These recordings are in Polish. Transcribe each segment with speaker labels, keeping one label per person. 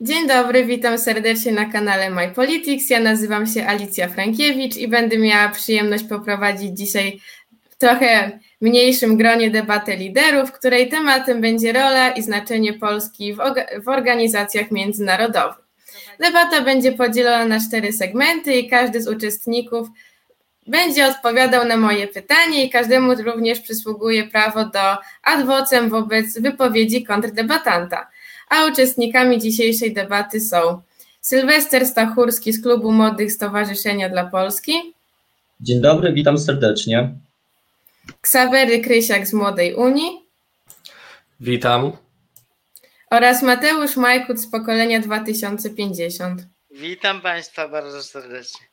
Speaker 1: Dzień dobry, witam serdecznie na kanale My Politics. Ja nazywam się Alicja Frankiewicz i będę miała przyjemność poprowadzić dzisiaj w trochę mniejszym gronie debatę liderów, której tematem będzie rola i znaczenie Polski w, w organizacjach międzynarodowych. Debata będzie podzielona na cztery segmenty i każdy z uczestników będzie odpowiadał na moje pytanie i każdemu również przysługuje prawo do adwocem wobec wypowiedzi kontrdebatanta. A uczestnikami dzisiejszej debaty są Sylwester Stachurski z Klubu Młodych Stowarzyszenia dla Polski.
Speaker 2: Dzień dobry, witam serdecznie.
Speaker 1: Ksawery Krysiak z Młodej Unii.
Speaker 3: Witam.
Speaker 1: Oraz Mateusz Majkut z pokolenia 2050.
Speaker 4: Witam Państwa bardzo serdecznie.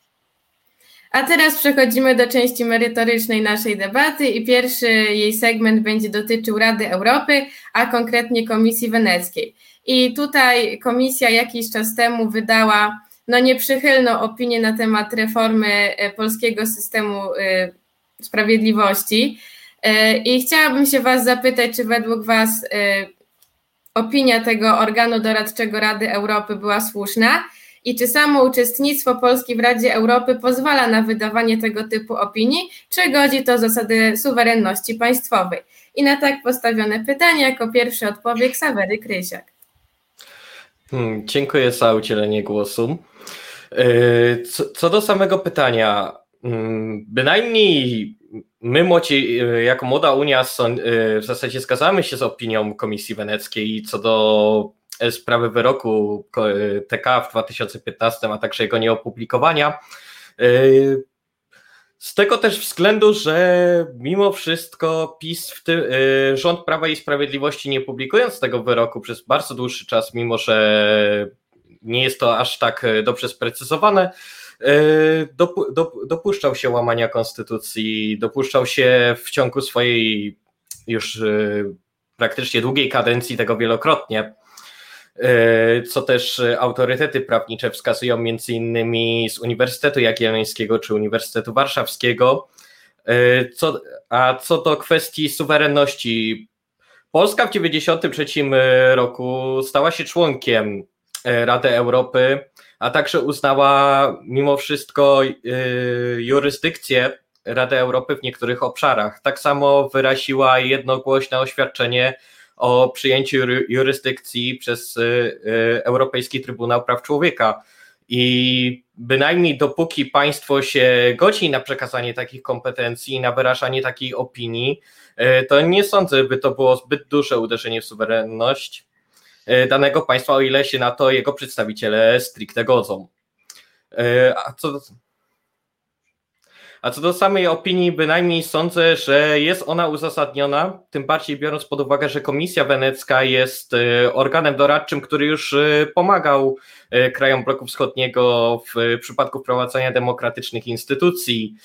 Speaker 1: A teraz przechodzimy do części merytorycznej naszej debaty i pierwszy jej segment będzie dotyczył Rady Europy, a konkretnie Komisji Weneckiej. I tutaj komisja jakiś czas temu wydała no nieprzychylną opinię na temat reformy e, polskiego systemu e, sprawiedliwości. E, I chciałabym się Was zapytać, czy według Was opinia tego organu doradczego Rady Europy była słuszna i czy samo uczestnictwo Polski w Radzie Europy pozwala na wydawanie tego typu opinii, czy godzi to zasady suwerenności państwowej? I na tak postawione pytanie jako pierwszy odpowie Ksawery Krysiak.
Speaker 3: Hmm, dziękuję za udzielenie głosu. E, co, do samego pytania, hmm, bynajmniej my młodzi, e, jako Młoda Unia e, w zasadzie zgadzamy się z opinią Komisji Weneckiej co do sprawy wyroku TK w 2015, a także jego nieopublikowania. Z tego też względu, że mimo wszystko PiS, w tym, y, rząd Prawa i Sprawiedliwości nie publikując tego wyroku przez bardzo dłuższy czas, mimo że nie jest to aż tak y, dobrze sprecyzowane, y, dopuszczał się łamania konstytucji, dopuszczał się w ciągu swojej już praktycznie długiej kadencji tego wielokrotnie. E, co też autorytety prawnicze wskazują między innymi z Uniwersytetu Jagiellońskiego czy Uniwersytetu Warszawskiego. E, co, a co do kwestii suwerenności, Polska w 1993 roku stała się członkiem e, Rady Europy, a także uznała mimo wszystko jurysdykcję Rady Europy w niektórych obszarach. Tak samo wyraziła jednogłośne oświadczenie o przyjęciu jurysdykcji przez y, y, Europejski Trybunał Praw Człowieka. I bynajmniej dopóki państwo się godzi na przekazanie takich kompetencji, na wyrażanie takiej opinii, y, to nie sądzę, by to było zbyt duże uderzenie w suwerenność danego państwa, o ile się na to jego przedstawiciele stricte godzą. A co, a co do samej opinii, bynajmniej sądzę, że jest ona uzasadniona, tym bardziej biorąc pod uwagę, że Komisja Wenecka jest e, organem doradczym, który już e, pomagał e, krajom bloku wschodniego w przypadku wprowadzania demokratycznych instytucji.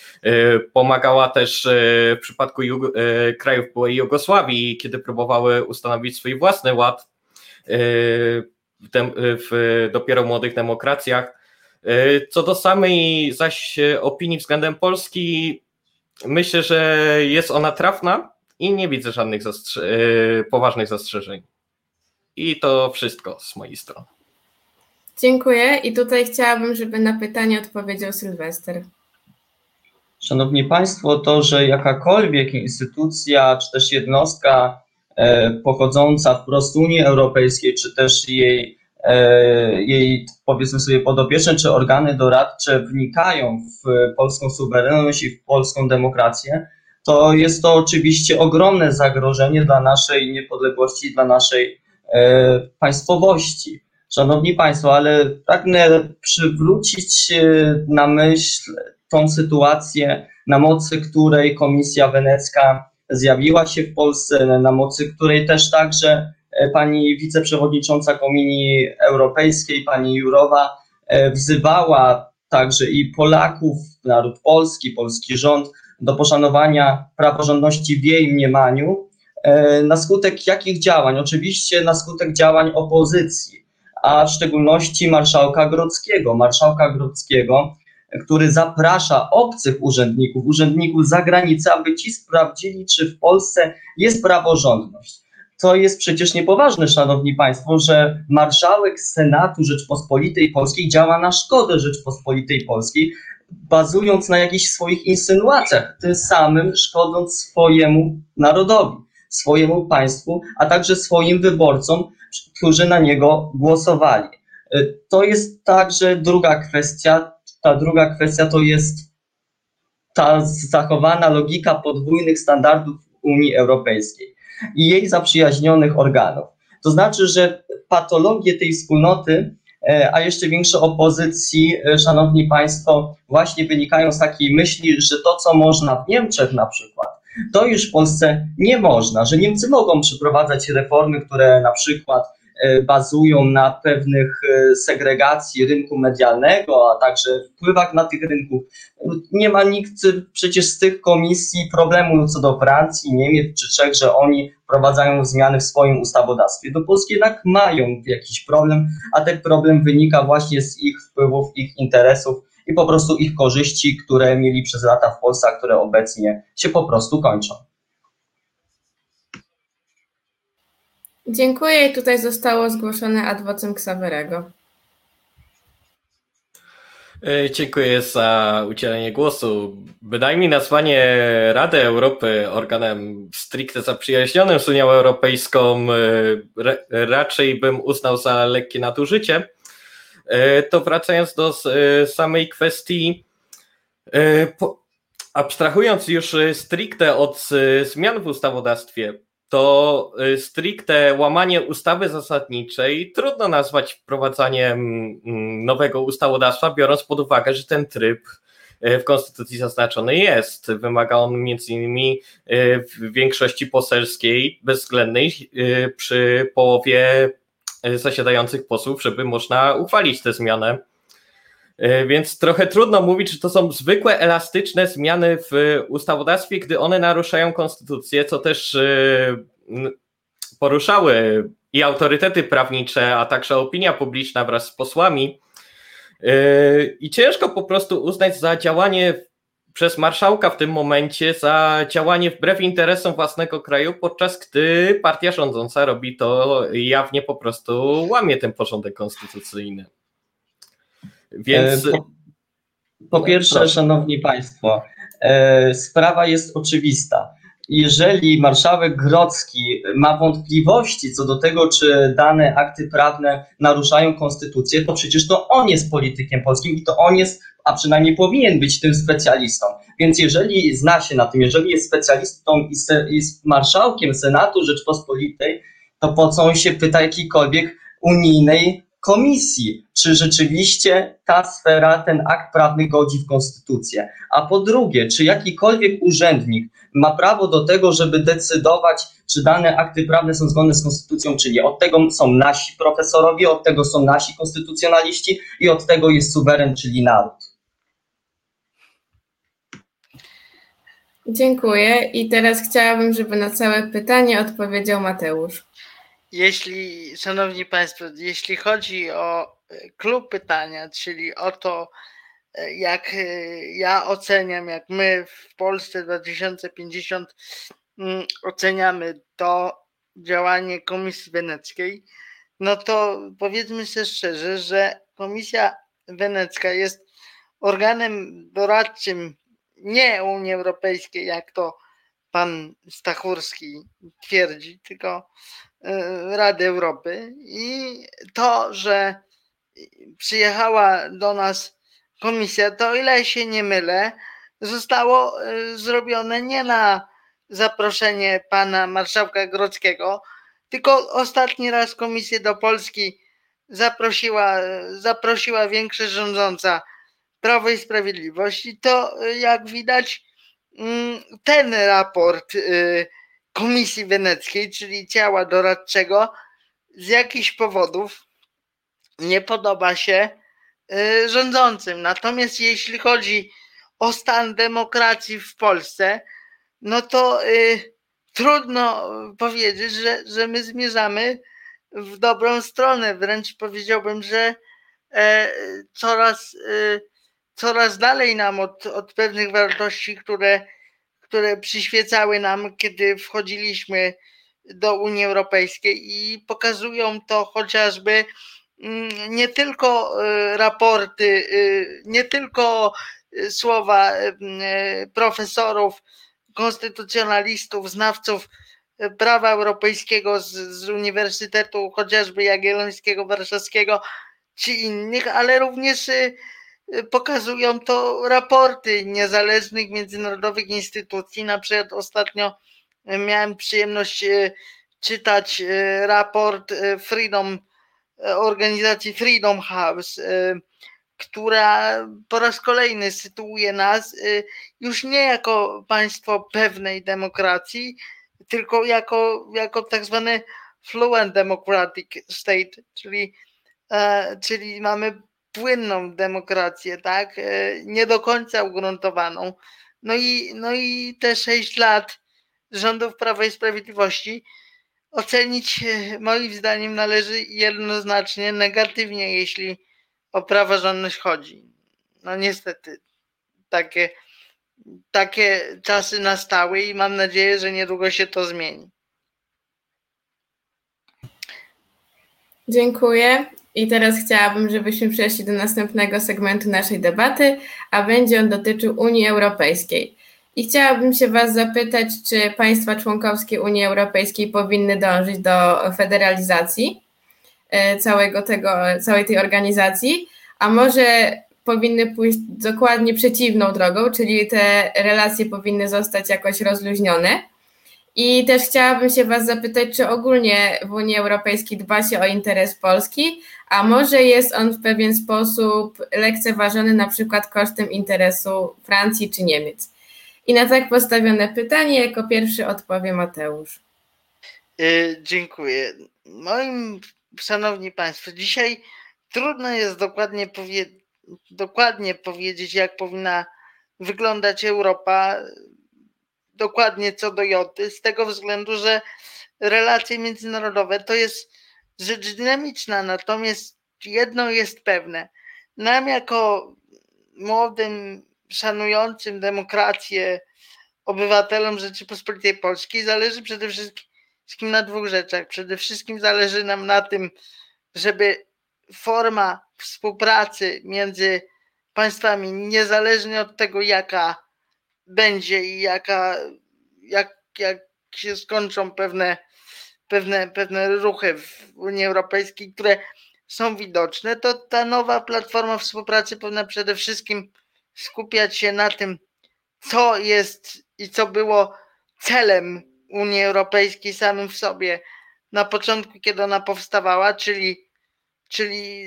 Speaker 3: Pomagała też w przypadku krajów byłej Jugosławii, kiedy próbowały ustanowić swój własny ład w dopiero młodych demokracjach. E, co do samej zaś opinii względem Polski, myślę, że jest ona trafna i nie widzę żadnych zastrze e, poważnych zastrzeżeń. I to wszystko z mojej strony.
Speaker 1: Dziękuję i tutaj chciałabym, żeby na pytanie odpowiedział Sylwester.
Speaker 2: Szanowni Państwo, to, że jakakolwiek instytucja czy też jednostka e, pochodząca wprost z Unii Europejskiej, czy też jej E, jej, powiedzmy sobie, podopieczne czy organy doradcze wnikają w polską suwerenność i w polską demokrację, to jest to oczywiście ogromne zagrożenie dla naszej niepodległości, dla naszej e, państwowości. Szanowni Państwo, ale pragnę przywrócić na myśl tą sytuację, na mocy której Komisja Wenecka zjawiła się w Polsce, na mocy której też także E, pani wiceprzewodnicząca Komini Europejskiej, pani Jurowa, e, wzywała także i Polaków, naród polski, polski rząd do poszanowania praworządności w jej mniemaniu. E, na skutek jakich działań? Oczywiście na skutek działań opozycji, a w szczególności marszałka Grodzkiego. Marszałka Grodzkiego, który zaprasza obcych urzędników, urzędników z zagranicy, aby ci sprawdzili, czy w Polsce jest praworządność. To jest przecież niepoważne, szanowni państwo, że marszałek Senatu Rzeczpospolitej Polskiej działa na szkodę Rzeczpospolitej Polskiej, bazując na jakichś swoich insynuacjach, tym samym szkodząc swojemu narodowi, swojemu państwu, a także swoim wyborcom, którzy na niego głosowali. Y, to jest także druga kwestia. Ta druga kwestia to jest ta zachowana logika podwójnych standardów Unii Europejskiej i jej zaprzyjaźnionych organów. To znaczy, że patologie tej wspólnoty, e, a jeszcze większe opozycji, e, szanowni państwo, właśnie wynikają z takiej myśli, że to, co można w Niemczech na przykład, to już w Polsce nie można, że Niemcy mogą przeprowadzać reformy, które na przykład bazują na pewnych e, segregacji rynku medialnego, a także wpływach na tych rynków. Nie ma nikt przecież z tych komisji problemu co do Francji, Niemiec czy Czech, że oni wprowadzają zmiany w swoim ustawodawstwie. Do Polski jednak mają jakiś problem, a ten problem wynika właśnie z ich wpływów, ich interesów i po prostu ich korzyści, które mieli przez lata w Polsce, a które obecnie się po prostu kończą.
Speaker 1: Dziękuję tutaj zostało zgłoszone adwocem Ksawerego.
Speaker 3: E, dziękuję za udzielenie głosu. Bynajmniej nazwanie Rady Europy organem stricte zaprzyjaźnionym z Unią Europejską e, raczej bym uznał za lekkie nadużycie. E, to wracając do samej kwestii, abstrahując już stricte od zmian w ustawodawstwie, to y, stricte łamanie ustawy zasadniczej trudno nazwać wprowadzaniem mm, nowego ustawodawstwa, biorąc pod uwagę, że ten tryb y, w Konstytucji zaznaczony jest. Wymaga on między innymi y, w większości poselskiej bezwzględnej przy połowie zasiadających posłów, żeby można uchwalić tę zmianę. E, więc trochę trudno mówić, że to są zwykłe, elastyczne zmiany w ustawodawstwie, gdy one naruszają konstytucję, co też e, poruszały i autorytety prawnicze, a także opinia publiczna wraz z posłami. E, I ciężko po prostu uznać za działanie przez marszałka w tym momencie, za działanie wbrew interesom własnego kraju, podczas gdy partia rządząca robi to jawnie po prostu łamie ten porządek konstytucyjny. Więc.
Speaker 2: E, po, po pierwsze, Proszę. Szanowni Państwo, e, sprawa jest oczywista. Jeżeli marszałek Grodzki ma wątpliwości co do tego, czy dane akty prawne naruszają konstytucję, to przecież to on jest politykiem polskim i to on jest, a przynajmniej powinien być tym specjalistą. Więc jeżeli zna się na tym, jeżeli jest specjalistą i jest marszałkiem Senatu Rzeczpospolitej, to po co on się pyta jakiejkolwiek unijnej komisji, czy rzeczywiście ta sfera, ten akt prawny godzi w konstytucję. A po drugie, czy jakikolwiek urzędnik ma prawo do tego, żeby decydować, czy dane akty prawne są zgodne z konstytucją, czy nie. Od tego są nasi profesorowie, od tego są nasi konstytucjonaliści i od tego jest suweren, czyli naród.
Speaker 1: Dziękuję. I teraz chciałabym, żeby na całe pytanie odpowiedział Mateusz.
Speaker 4: Jeśli, szanowni państwo, jeśli chodzi o e, klub pytania, czyli o to, e, jak e, ja oceniam, jak my w Polsce 2050 mm, oceniamy to działanie Komisji Weneckiej, no to powiedzmy sobie szczerze, że Komisja Wenecka jest organem doradczym nie Unii Europejskiej, jak to pan Stachurski twierdzi, tylko E, Rady Europy. I to, że przyjechała do nas komisja, to o ile się nie mylę, zostało e, zrobione nie na zaproszenie pana marszałka Grodzkiego, tylko ostatni raz komisję do Polski zaprosiła, zaprosiła większość rządząca Prawo i Sprawiedliwość. I to e, jak widać ten raport Komisji Weneckiej, czyli ciała doradczego, z jakichś powodów nie podoba się y, rządzącym. Natomiast jeśli chodzi o stan demokracji w Polsce, no to y, trudno powiedzieć, że, że my zmierzamy w dobrą stronę. Wręcz powiedziałbym, że e, coraz, y, coraz dalej nam od, od pewnych wartości, które które przyświecały nam, kiedy wchodziliśmy do Unii Europejskiej i pokazują to chociażby mm, nie tylko y, raporty, y, nie tylko słowa profesorów, konstytucjonalistów, znawców prawa europejskiego z, z Uniwersytetu chociażby Jagiellońskiego, Warszawskiego czy innych, ale również pokazują to raporty niezależnych międzynarodowych instytucji. Na przykład ostatnio miałem przyjemność e, czytać e, raport e, Freedom, organizacji Freedom House, która po raz kolejny sytuuje nas już nie jako państwo pewnej demokracji, tylko jako, jako tak zwany fluent democratic state, czyli, czyli mamy płynną demokrację, tak, nie do końca ugruntowaną. No i, no i te sześć lat rządów Prawa i Sprawiedliwości ocenić e, moim zdaniem należy jednoznacznie negatywnie, jeśli o praworządność chodzi. No niestety takie, takie czasy nastały i mam nadzieję, że niedługo się to zmieni.
Speaker 1: Dziękuję. I teraz chciałabym, żebyśmy przeszli do następnego segmentu naszej debaty, a będzie on dotyczył Unii Europejskiej. I chciałabym się Was zapytać, czy państwa członkowskie Unii Europejskiej powinny dążyć do federalizacji e, całego tego, całej tej organizacji, a może powinny pójść dokładnie przeciwną drogą, czyli te relacje powinny zostać jakoś rozluźnione. I też chciałabym się Was zapytać, czy ogólnie w Unii Europejskiej dba się o interes Polski, a może jest on w pewien sposób lekceważony na przykład kosztem interesu Francji czy Niemiec. I na tak postawione pytanie jako pierwszy odpowie Mateusz.
Speaker 4: Yy, dziękuję. Moim, szanowni Państwo, dzisiaj trudno jest dokładnie, powie, dokładnie powiedzieć, jak powinna wyglądać Europa, dokładnie co do Joty, z tego względu, że relacje międzynarodowe to jest rzecz dynamiczna, natomiast jedno jest pewne. Nam jako młodym szanującym demokrację obywatelom Rzeczypospolitej Polskiej zależy przede wszystkim na dwóch rzeczach. Przede wszystkim zależy nam na tym, żeby forma współpracy między państwami, niezależnie od tego, jaka będzie i jaka, jak, jak się skończą pewne, pewne, pewne ruchy w Unii Europejskiej, które są widoczne, to ta nowa platforma współpracy powinna przede wszystkim skupiać się na tym, co jest i co było celem Unii Europejskiej samym w sobie. Na początku, kiedy ona powstawała, czyli, czyli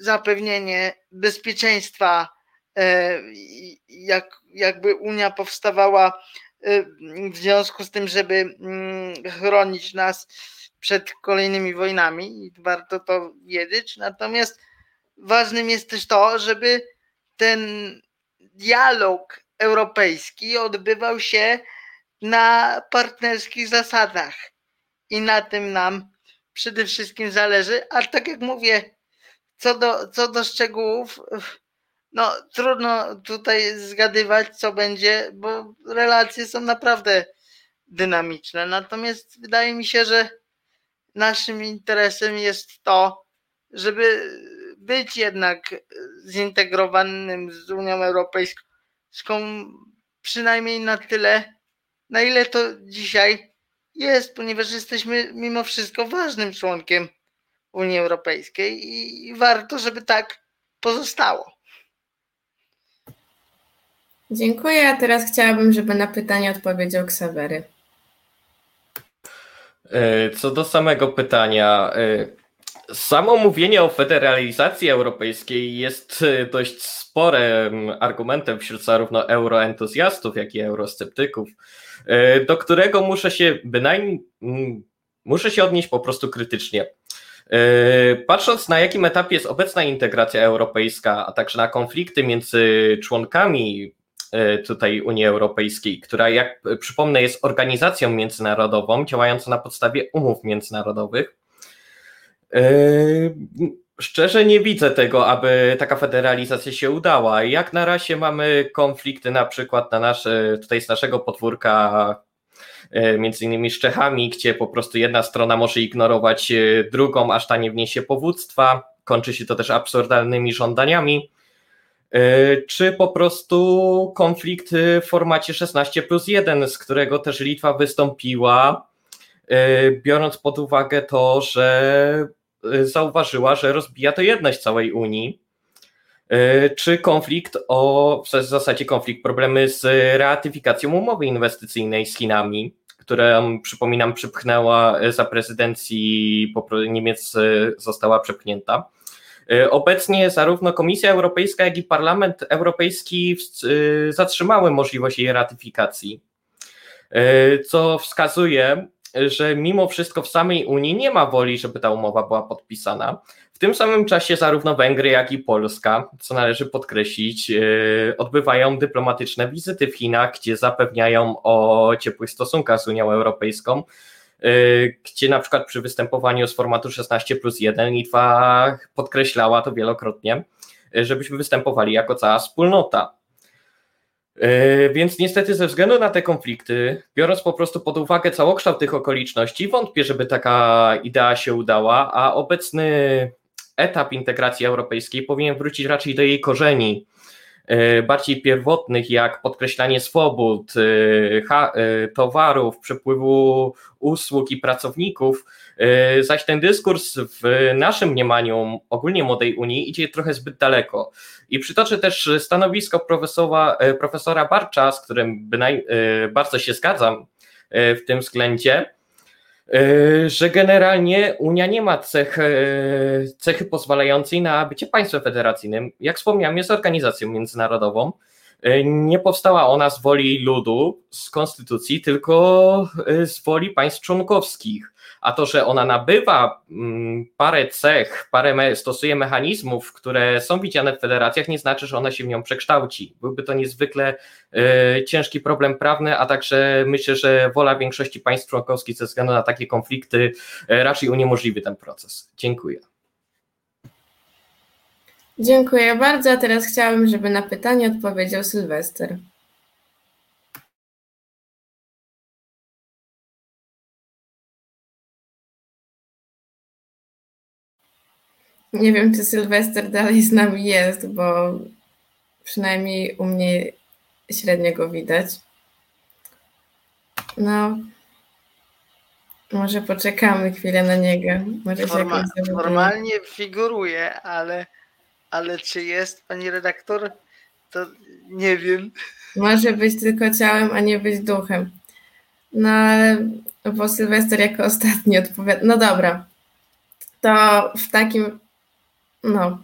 Speaker 4: zapewnienie bezpieczeństwa, jak, jakby Unia powstawała e, w związku z tym, żeby mm, chronić nas przed kolejnymi wojnami i warto to wiedzieć. Natomiast ważnym jest też to, żeby ten dialog europejski odbywał się na partnerskich zasadach i na tym nam przede wszystkim zależy, ale tak jak mówię, co do, co do szczegółów, no trudno tutaj zgadywać, co będzie, bo relacje są naprawdę dynamiczne. Natomiast wydaje mi się, że naszym interesem jest to, żeby być jednak zintegrowanym z Unią Europejską przynajmniej na tyle, na ile to dzisiaj jest, ponieważ jesteśmy mimo wszystko ważnym członkiem Unii Europejskiej i warto, żeby tak pozostało.
Speaker 1: Dziękuję, a teraz chciałabym, żeby na pytanie odpowiedział Ksawery.
Speaker 3: E, co do samego pytania, e, Samo mówienie o federalizacji europejskiej jest e, dość sporym argumentem wśród zarówno euroentuzjastów, jak i eurosceptyków, do którego muszę się bynajmniej muszę się odnieść po prostu krytycznie. Patrząc na jakim etapie jest obecna integracja europejska, a także na konflikty między członkami tutaj Unii Europejskiej, która, jak przypomnę, jest organizacją międzynarodową działającą na podstawie umów międzynarodowych, Yy, szczerze nie widzę tego, aby taka federalizacja się udała. Jak na razie mamy konflikty na przykład na nasze, tutaj z naszego podwórka między innymi z Czechami, gdzie po prostu jedna strona może ignorować drugą, aż ta nie wniesie powództwa. Kończy się to też absurdalnymi żądaniami. Czy po prostu konflikt w formacie 16 plus 1, z którego też Litwa wystąpiła, biorąc pod uwagę to, że zauważyła, że rozbija to jedność całej Unii E, czy konflikt o, w zasadzie konflikt, problemy z reatyfikacją umowy inwestycyjnej z Chinami, która, przypominam, przypchnęła za prezydencji Niemiec e, została przepchnięta. E, obecnie zarówno Komisja Europejska, jak i Parlament Europejski zatrzymały możliwość jej ratyfikacji, co wskazuje, że mimo wszystko w samej Unii nie ma woli, żeby ta umowa była podpisana. W tym samym czasie zarówno Węgry, jak i Polska, co należy podkreślić, e, odbywają dyplomatyczne wizyty w Chinach, gdzie zapewniają o ciepłych stosunkach z Unią Europejską, e, gdzie na przykład przy występowaniu z formatu 16 plus 1 Litwa podkreślała to wielokrotnie, e, żebyśmy występowali jako cała wspólnota. E, więc niestety ze względu na te konflikty, biorąc po prostu pod uwagę całokształt tych okoliczności, wątpię, żeby taka idea się udała, a obecny etap integracji europejskiej powinien wrócić raczej do jej korzeni, bardziej pierwotnych, jak podkreślanie swobód, e, towarów, przepływu usług i pracowników, zaś ten dyskurs w naszym mniemaniu ogólnie młodej Unii idzie trochę zbyt daleko. I przytoczę też stanowisko profesora, e, profesora Barcza, z którym bynaj, e, bardzo się zgadzam e, w tym względzie, że generalnie Unia nie ma cech, cechy pozwalającej na bycie państwem federacyjnym. Jak wspomniałem, jest organizacją międzynarodową. Nie powstała ona z woli ludu, z konstytucji, tylko z woli państw członkowskich a to, że ona nabywa mm, parę cech, parę stosuje mechanizmów, które są widziane w federacjach, nie znaczy, że ona się w nią przekształci. Byłby to niezwykle y, ciężki problem prawny, a także myślę, że wola większości państw członkowskich ze względu na takie konflikty y, raczej uniemożliwi ten proces. Dziękuję.
Speaker 1: Dziękuję bardzo. A teraz chciałabym, żeby na pytanie odpowiedział Sylwester. Nie wiem, czy Sylwester dalej z nami jest, bo przynajmniej u mnie średnio go widać. No, może poczekamy chwilę na niego. Może
Speaker 4: Forma, normalnie figuruje, ale, ale czy jest pani redaktor? To nie wiem.
Speaker 1: Może być tylko ciałem, a nie być duchem. No ale bo Sylwester jako ostatni odpowiada. No dobra. To w takim no,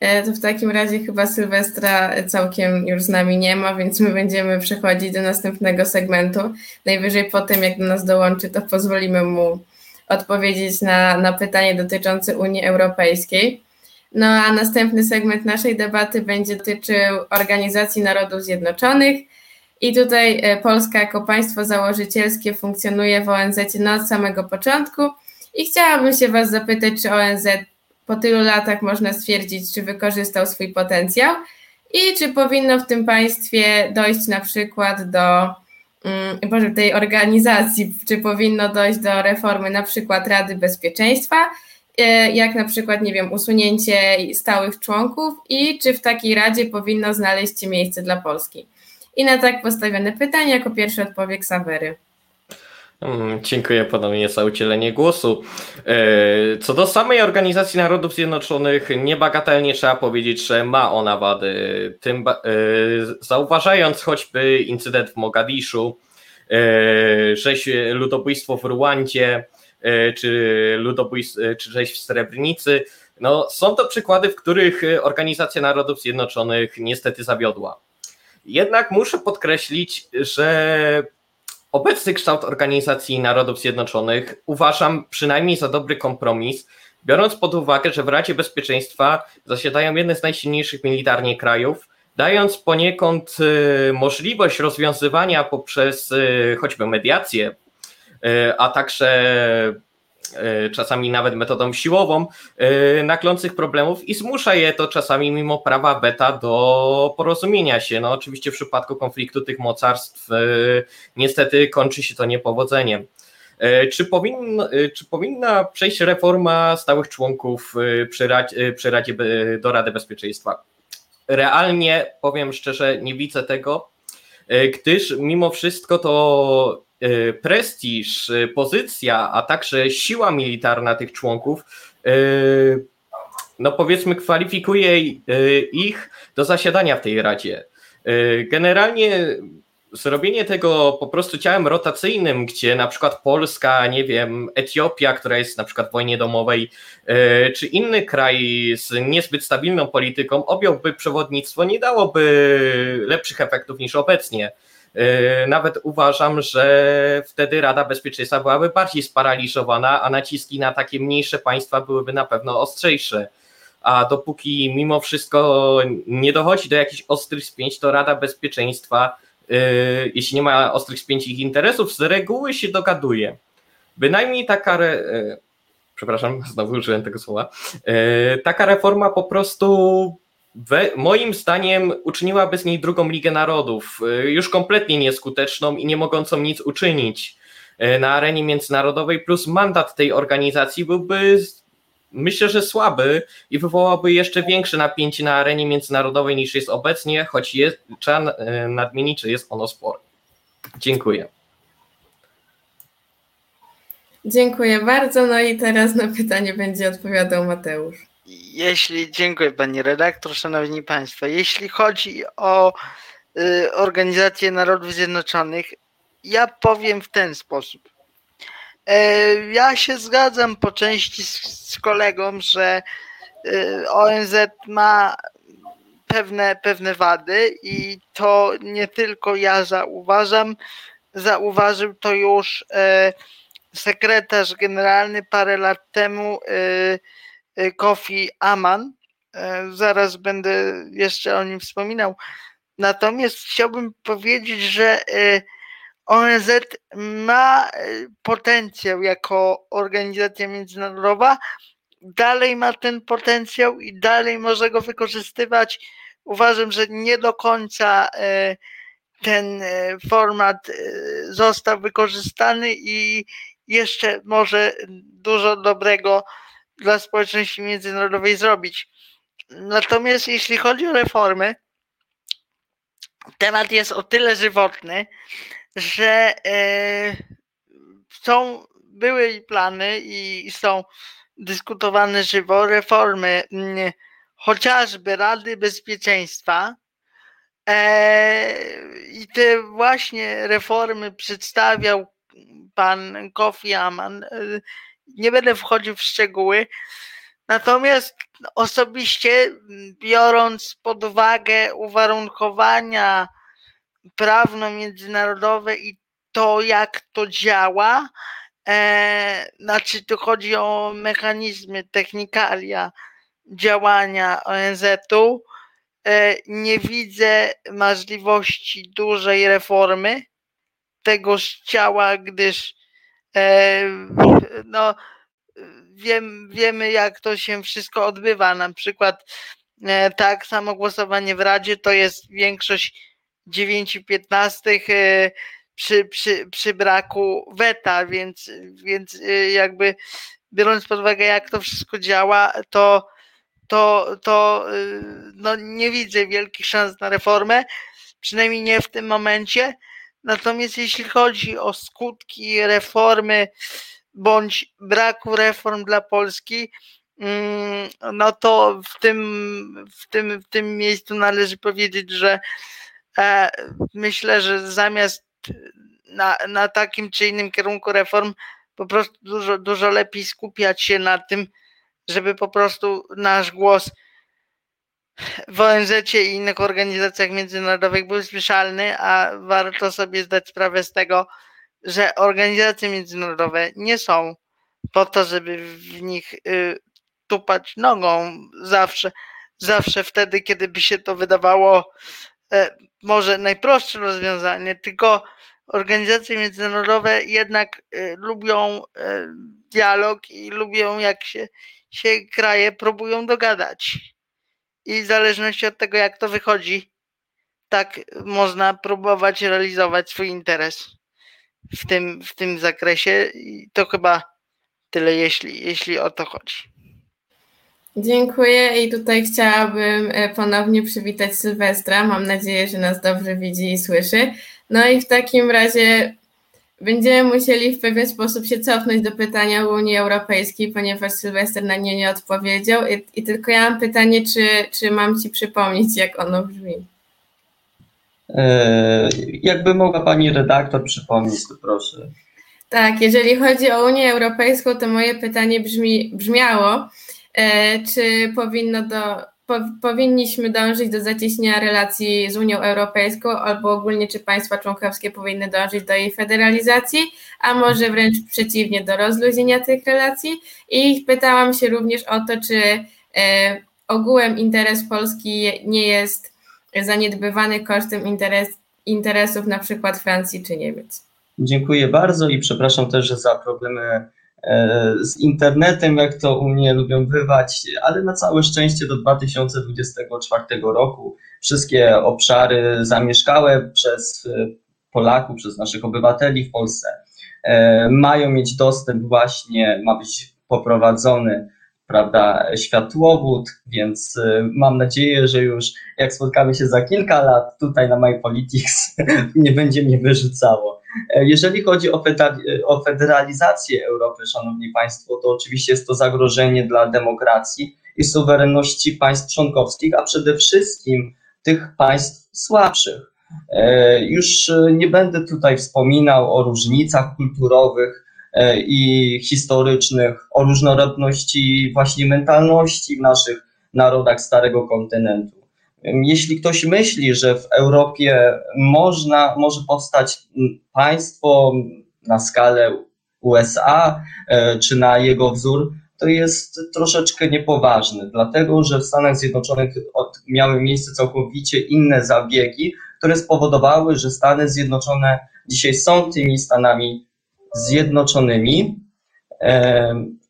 Speaker 1: e, to w takim razie chyba Sylwestra całkiem już z nami nie ma, więc my będziemy przechodzić do następnego segmentu. Najwyżej potem, jak do nas dołączy, to pozwolimy mu odpowiedzieć na, na pytanie dotyczące Unii Europejskiej. No a następny segment naszej debaty będzie dotyczył Organizacji Narodów Zjednoczonych. I tutaj e, Polska jako państwo założycielskie funkcjonuje w ONZ od samego początku. I chciałabym się Was zapytać, czy ONZ po tylu latach można stwierdzić, czy wykorzystał swój potencjał i czy powinno w tym państwie dojść na przykład do um, tej organizacji, czy powinno dojść do reformy na przykład Rady Bezpieczeństwa, e, jak na przykład, nie wiem, usunięcie stałych członków i czy w takiej Radzie powinno znaleźć się miejsce dla Polski. I na tak postawione pytanie jako pierwszy odpowie Ksawery.
Speaker 3: Mm, dziękuję ponownie za udzielenie głosu. E, co do samej Organizacji Narodów Zjednoczonych, niebagatelnie trzeba powiedzieć, że ma ona wady. Tym, e, zauważając choćby incydent w Mogadiszu, e, rzeź ludobójstwo w Ruandzie, czy, ludobójstwo, czy rzeź w Srebrnicy, no, są to przykłady, w których Organizacja Narodów Zjednoczonych niestety zawiodła. Jednak muszę podkreślić, że Obecny kształt Organizacji Narodów Zjednoczonych uważam przynajmniej za dobry kompromis, biorąc pod uwagę, że w Radzie Bezpieczeństwa zasiadają jedne z najsilniejszych militarnie krajów, dając poniekąd y, możliwość rozwiązywania poprzez y, choćby mediację, y, a także czasami nawet metodą siłową, naklących problemów i zmusza je to czasami mimo prawa beta do porozumienia się. No oczywiście w przypadku konfliktu tych mocarstw niestety kończy się to niepowodzeniem. Czy, powinno, czy powinna przejść reforma stałych członków przy przy Radzie do Rady Bezpieczeństwa? Realnie, powiem szczerze, nie widzę tego, gdyż mimo wszystko to E, prestiż, e, pozycja, a także siła militarna tych członków, e, no powiedzmy, kwalifikuje ich do zasiadania w tej radzie. Generalnie zrobienie tego po prostu ciałem rotacyjnym, gdzie na przykład Polska, nie wiem, Etiopia, która jest na przykład w wojnie domowej, czy inny kraj z niezbyt stabilną polityką objąłby przewodnictwo, nie dałoby lepszych efektów niż obecnie. Yy, nawet uważam, że wtedy Rada Bezpieczeństwa byłaby bardziej sparaliżowana, a naciski na takie mniejsze państwa byłyby na pewno ostrzejsze. A dopóki mimo wszystko nie dochodzi do jakichś ostrych spięć, to Rada Bezpieczeństwa, yy, jeśli nie ma ostrych spięć ich interesów, z reguły się dogaduje. Bynajmniej taka. Yy, przepraszam, znowu użyłem tego słowa. Taka reforma po prostu we, moim zdaniem uczyniłaby z niej drugą Ligę Narodów, y, już kompletnie nieskuteczną i nie mogącą nic uczynić y, na arenie międzynarodowej, plus mandat tej organizacji byłby myślę, że słaby i wywołałby jeszcze większe napięcie na arenie międzynarodowej niż jest obecnie, choć jest, trzeba y, nadmienić, że jest ono spore. Dziękuję.
Speaker 1: Dziękuję bardzo. No i teraz na pytanie będzie odpowiadał Mateusz.
Speaker 4: Jeśli, dziękuję pani redaktor, szanowni państwo. Jeśli chodzi o y, Organizację Narodów Zjednoczonych, ja powiem w ten sposób. E, ja się zgadzam po części z, z kolegą, że y, ONZ ma pewne, pewne wady i to nie tylko ja zauważam, zauważył to już e, sekretarz generalny parę lat temu Y, Kofi Aman. E, zaraz będę jeszcze o nim wspominał. Natomiast chciałbym powiedzieć, że y, ONZ ma y, potencjał jako organizacja międzynarodowa, dalej ma ten potencjał i dalej może go wykorzystywać. Uważam, że nie do końca ten format został wykorzystany i jeszcze może dużo dobrego dla społeczności międzynarodowej zrobić. Natomiast jeśli chodzi o reformy, temat jest o tyle żywotny, że e, są, były plany i są dyskutowane żywo reformy mm, chociażby Rady Bezpieczeństwa. E, I te właśnie reformy przedstawiał pan Kofi Aman e, nie będę wchodził w szczegóły. Natomiast osobiście, biorąc pod uwagę uwarunkowania prawno-międzynarodowe i to, jak to działa, e, znaczy tu chodzi o mechanizmy, technikalia działania ONZ-u, e, nie widzę możliwości dużej reformy tego ciała, gdyż no, wiem, wiemy, jak to się wszystko odbywa. Na przykład e, tak samo głosowanie w Radzie to jest większość 9,15 e, przy, przy, przy braku weta, więc, więc jakby biorąc pod uwagę, jak to wszystko działa, to, to, to no, nie widzę wielkich szans na reformę, przynajmniej nie w tym momencie. Natomiast jeśli chodzi o skutki reformy bądź braku reform dla Polski, mm, no to w tym, w tym, w tym miejscu należy powiedzieć, że e, myślę, że zamiast na, na takim czy innym kierunku reform, po prostu dużo, dużo lepiej skupiać się na tym, żeby po prostu nasz głos w ONZ i innych organizacjach międzynarodowych był słyszalny, a warto sobie zdać sprawę z tego, że organizacje międzynarodowe nie są po to, żeby w nich y, tupać nogą zawsze, zawsze wtedy, kiedy by się to wydawało e, może najprostsze rozwiązanie, tylko organizacje międzynarodowe jednak y, lubią y, dialog i lubią jak się, się kraje próbują dogadać. I w zależności od tego, jak to wychodzi, tak można próbować realizować swój interes w tym, w tym zakresie. I to chyba tyle, jeśli, jeśli o to chodzi.
Speaker 1: Dziękuję i tutaj chciałabym e, ponownie przywitać Sylwestra. Mam nadzieję, że nas dobrze widzi i słyszy. No i w takim razie będziemy musieli w pewien sposób się cofnąć do pytania o Unii Europejskiej, ponieważ Sylwester na nie nie odpowiedział. I, i tylko ja mam pytanie, czy, czy mam Ci przypomnieć, jak ono brzmi.
Speaker 2: E, jakby mogła Pani redaktor przypomnieć, to proszę.
Speaker 1: Tak, jeżeli chodzi o Unię Europejską, to moje pytanie brzmi, brzmiało, e, czy powinno do, powinniśmy dążyć do zacieśnienia relacji z Unią Europejską, albo ogólnie czy państwa członkowskie powinny dążyć do jej federalizacji, a może wręcz przeciwnie, do rozluźnienia tych relacji. I pytałam się również o to, czy e, ogółem interes Polski nie jest zaniedbywany kosztem interes, interesów na przykład Francji czy Niemiec.
Speaker 2: Dziękuję bardzo i przepraszam też za problemy z internetem, jak to u mnie lubią bywać, ale na całe szczęście do 2024 roku wszystkie obszary zamieszkałe przez e, Polaków, przez naszych obywateli w Polsce e, mają mieć dostęp właśnie, ma być poprowadzony prawda, światłowód, więc y, mam nadzieję, że już jak spotkamy się za kilka lat tutaj na MyPolitics nie będzie mnie wyrzucało. E, jeżeli chodzi o, federalizację Europy, Szanowni Państwo, to oczywiście jest to zagrożenie dla demokracji i suwerenności państw członkowskich, a przede wszystkim tych państw słabszych. E, już y, nie będę tutaj wspominał o różnicach kulturowych, i historycznych, o różnorodności właśnie mentalności w naszych narodach Starego Kontynentu. Jeśli ktoś myśli, że w Europie można, może powstać państwo na skalę USA e, czy na jego wzór, to jest troszeczkę niepoważne, dlatego że w Stanach Zjednoczonych miały miejsce całkowicie inne zabiegi, które spowodowały, że Stany Zjednoczone dzisiaj są tymi Stanami Zjednoczonymi.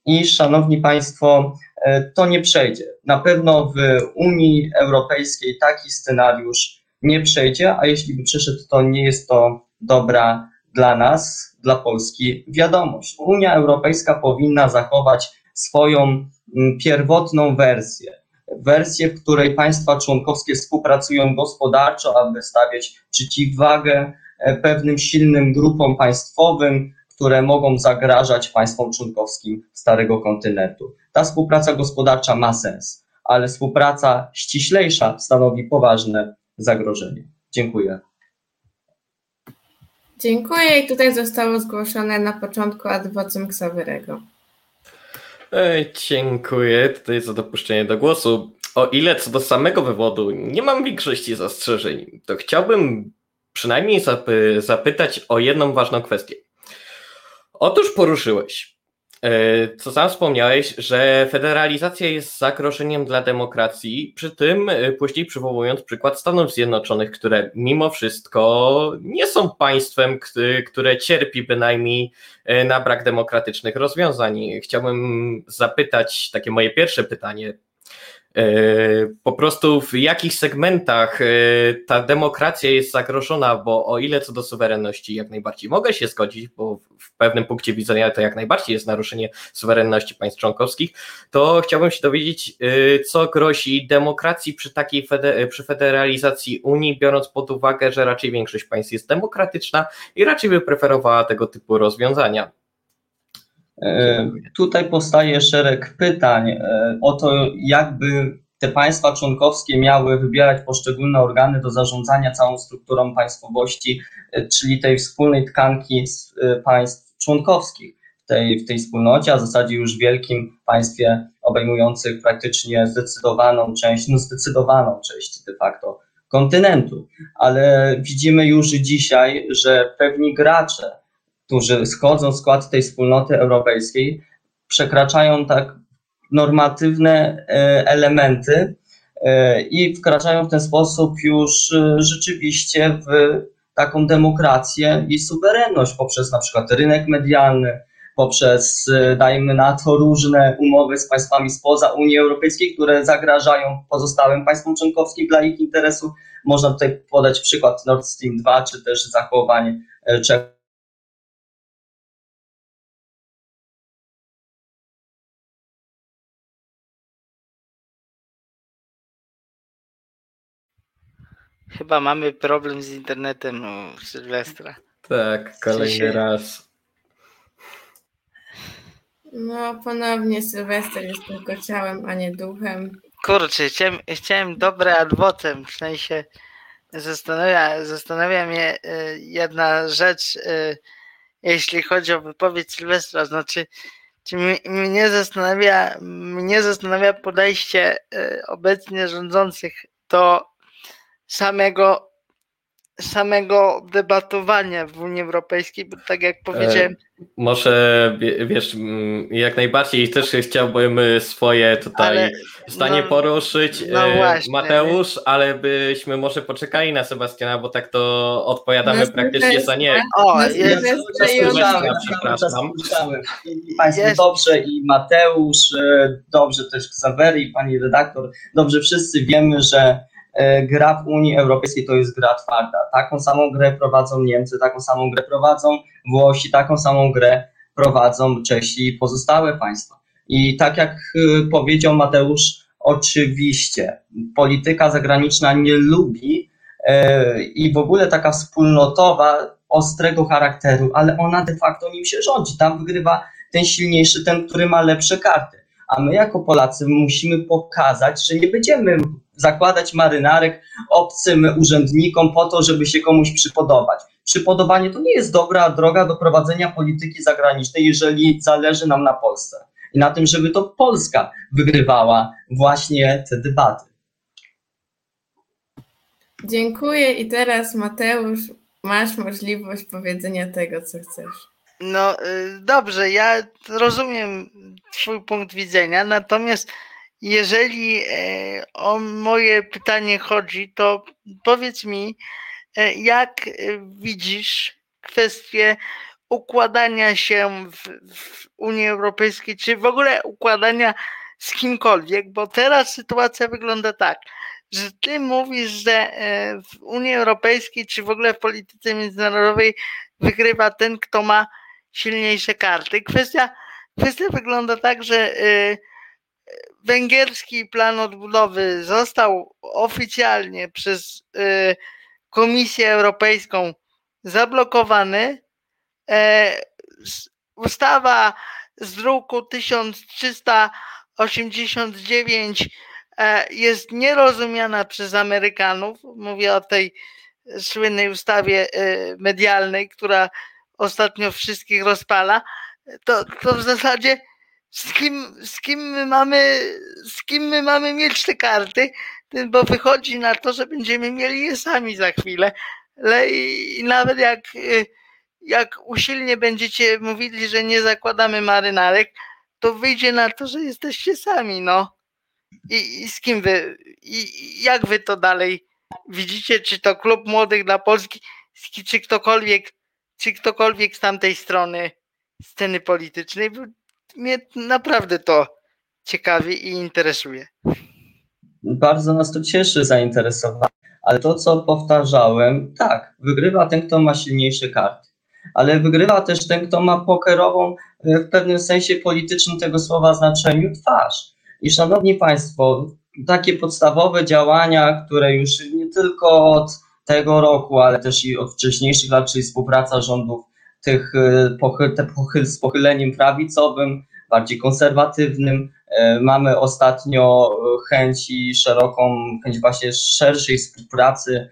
Speaker 2: I szanowni Państwo, e, to nie przejdzie. Na pewno w Unii Europejskiej taki scenariusz nie przejdzie, a jeśli by przyszedł, to nie jest to dobra dla nas, dla Polski wiadomość. Unia Europejska powinna zachować swoją pierwotną wersję. Wersję, w której państwa członkowskie współpracują gospodarczo, aby stawiać przeciwwagę e, pewnym silnym grupom państwowym, które mogą zagrażać państwom członkowskim Starego Kontynentu. Ta współpraca gospodarcza ma sens, ale współpraca ściślejsza stanowi poważne zagrożenie. Dziękuję.
Speaker 1: Dziękuję i tutaj zostało zgłoszone na początku ad vocem Ksawyrego.
Speaker 3: Dziękuję tutaj za dopuszczenie do głosu. O ile co do samego wywodu nie mam większości zastrzeżeń, to chciałbym przynajmniej zapytać o jedną ważną kwestię. Otóż poruszyłeś, e, co sam wspomniałeś, że federalizacja jest zagrożeniem dla demokracji, przy tym e, później przywołując przykład Stanów Zjednoczonych, które mimo wszystko nie są państwem, które cierpi bynajmniej e, na brak demokratycznych rozwiązań. Chciałbym zapytać, takie moje pierwsze pytanie, po prostu w jakich segmentach e, ta demokracja jest zagrożona, bo o ile co do suwerenności jak najbardziej mogę się zgodzić, bo w pewnym punkcie widzenia to jak najbardziej jest naruszenie suwerenności państw członkowskich, to chciałbym się dowiedzieć, e, co grozi demokracji przy takiej przy federalizacji Unii, biorąc pod uwagę, że raczej większość państw jest demokratyczna i raczej by preferowała tego typu rozwiązania.
Speaker 2: E, tutaj powstaje szereg pytań e, o to, jakby te państwa członkowskie miały wybierać poszczególne organy do zarządzania całą strukturą państwowości, e, czyli tej wspólnej tkanki państw członkowskich w tej, w tej wspólnocie, a w zasadzie już wielkim państwie obejmujących praktycznie zdecydowaną część, no zdecydowaną część de facto kontynentu. Ale widzimy już dzisiaj, że pewni gracze, którzy schodzą w skład tej wspólnoty europejskiej, przekraczają tak normatywne e, elementy e, i wkraczają w ten sposób już e, rzeczywiście w taką demokrację i suwerenność poprzez na przykład rynek medialny, poprzez, dajmy na to, różne umowy z państwami spoza Unii Europejskiej, które zagrażają pozostałym państwom członkowskim dla ich interesów. Można tutaj podać przykład Nord Stream 2, czy też zachowanie Czech
Speaker 4: Chyba mamy problem z internetem u Sylwestra.
Speaker 3: Tak, kolejny raz.
Speaker 1: No, ponownie Sylwester jest tylko ciałem, a nie duchem.
Speaker 4: Kurczę, chciałem, chciałem dobre adwotem, w sensie zastanawia, zastanawia mnie y, jedna rzecz, y, jeśli chodzi o wypowiedź Sylwestra, znaczy czy mnie zastanawia, mnie zastanawia podejście y, obecnie rządzących do samego samego debatowania w Unii Europejskiej, bo tak jak powiedziałem.
Speaker 3: E, może wiesz, jak najbardziej też chciałbym swoje tutaj ale, zdanie no, poruszyć. No e, właśnie, Mateusz, ale byśmy może poczekali na Sebastiana, bo tak to odpowiadamy praktycznie za nie. O, jest,
Speaker 2: przepraszam. Państwo jest. dobrze i Mateusz, e, dobrze też Ksawery i pani redaktor, dobrze wszyscy wiemy, że E, gra w Unii Europejskiej to jest gra twarda. Taką samą grę prowadzą Niemcy, taką samą grę prowadzą Włosi, taką samą grę prowadzą Czesi i pozostałe państwa. I tak jak y, powiedział Mateusz, oczywiście polityka zagraniczna nie lubi e, i w ogóle taka wspólnotowa ostrego charakteru, ale ona de facto nim się rządzi. Tam wygrywa ten silniejszy, ten, który ma lepsze karty. A my jako Polacy musimy pokazać, że nie będziemy zakładać marynarek obcym urzędnikom po to, żeby się komuś przypodobać. Przypodobanie to nie jest dobra droga do prowadzenia polityki zagranicznej, jeżeli zależy nam na Polsce i na tym, żeby to Polska wygrywała właśnie te debaty.
Speaker 1: Dziękuję i teraz Mateusz, masz możliwość powiedzenia tego, co chcesz.
Speaker 4: No y, dobrze, ja rozumiem Twój punkt widzenia, natomiast jeżeli e, o moje pytanie chodzi, to powiedz mi, e, jak e, widzisz kwestię układania się w, w Unii Europejskiej, czy w ogóle układania z kimkolwiek, bo teraz sytuacja wygląda tak, że ty mówisz, że w Unii Europejskiej, czy w ogóle w polityce międzynarodowej wygrywa ten, kto ma silniejsze karty. Kwestia, kwestia wygląda tak, że węgierski plan odbudowy został oficjalnie przez y, Komisję Europejską zablokowany. E, ustawa z druku 1389 e, jest nierozumiana przez Amerykanów. Mówię o tej słynnej ustawie y, medialnej, która ostatnio wszystkich rozpala. To, to w zasadzie z kim, z kim my mamy, z kim my mamy mieć te karty, bo wychodzi na to, że będziemy mieli je sami za chwilę. I nawet jak, jak usilnie będziecie mówili, że nie zakładamy marynarek, to wyjdzie na to, że jesteście sami, no. I, i z kim wy, i jak wy to dalej widzicie? Czy to klub młodych dla Polski, czy ktokolwiek, czy ktokolwiek z tamtej strony sceny politycznej? Mnie naprawdę to ciekawi i interesuje.
Speaker 2: Bardzo nas to cieszy zainteresowanie, ale to co powtarzałem, tak, wygrywa ten, kto ma silniejsze karty, ale wygrywa też ten, kto ma pokerową e, w pewnym sensie politycznym tego słowa znaczeniu twarz. I szanowni Państwo, takie podstawowe działania, które już nie tylko od tego roku, ale też i od wcześniejszych lat, czyli współpraca rządów tych e, pochyl, te pochyl, z pochyleniem prawicowym, bardziej konserwatywnym. E, mamy ostatnio chęć szeroką, chęć właśnie szerszej współpracy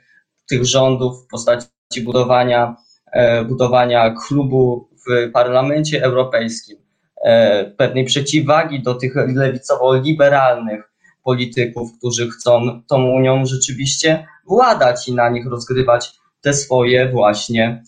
Speaker 2: tych rządów w postaci budowania, e, budowania klubu w Parlamencie Europejskim, pewnej przeciwwagi do tych lewicowo-liberalnych polityków, którzy chcą tą Unią rzeczywiście władać i na nich rozgrywać te swoje właśnie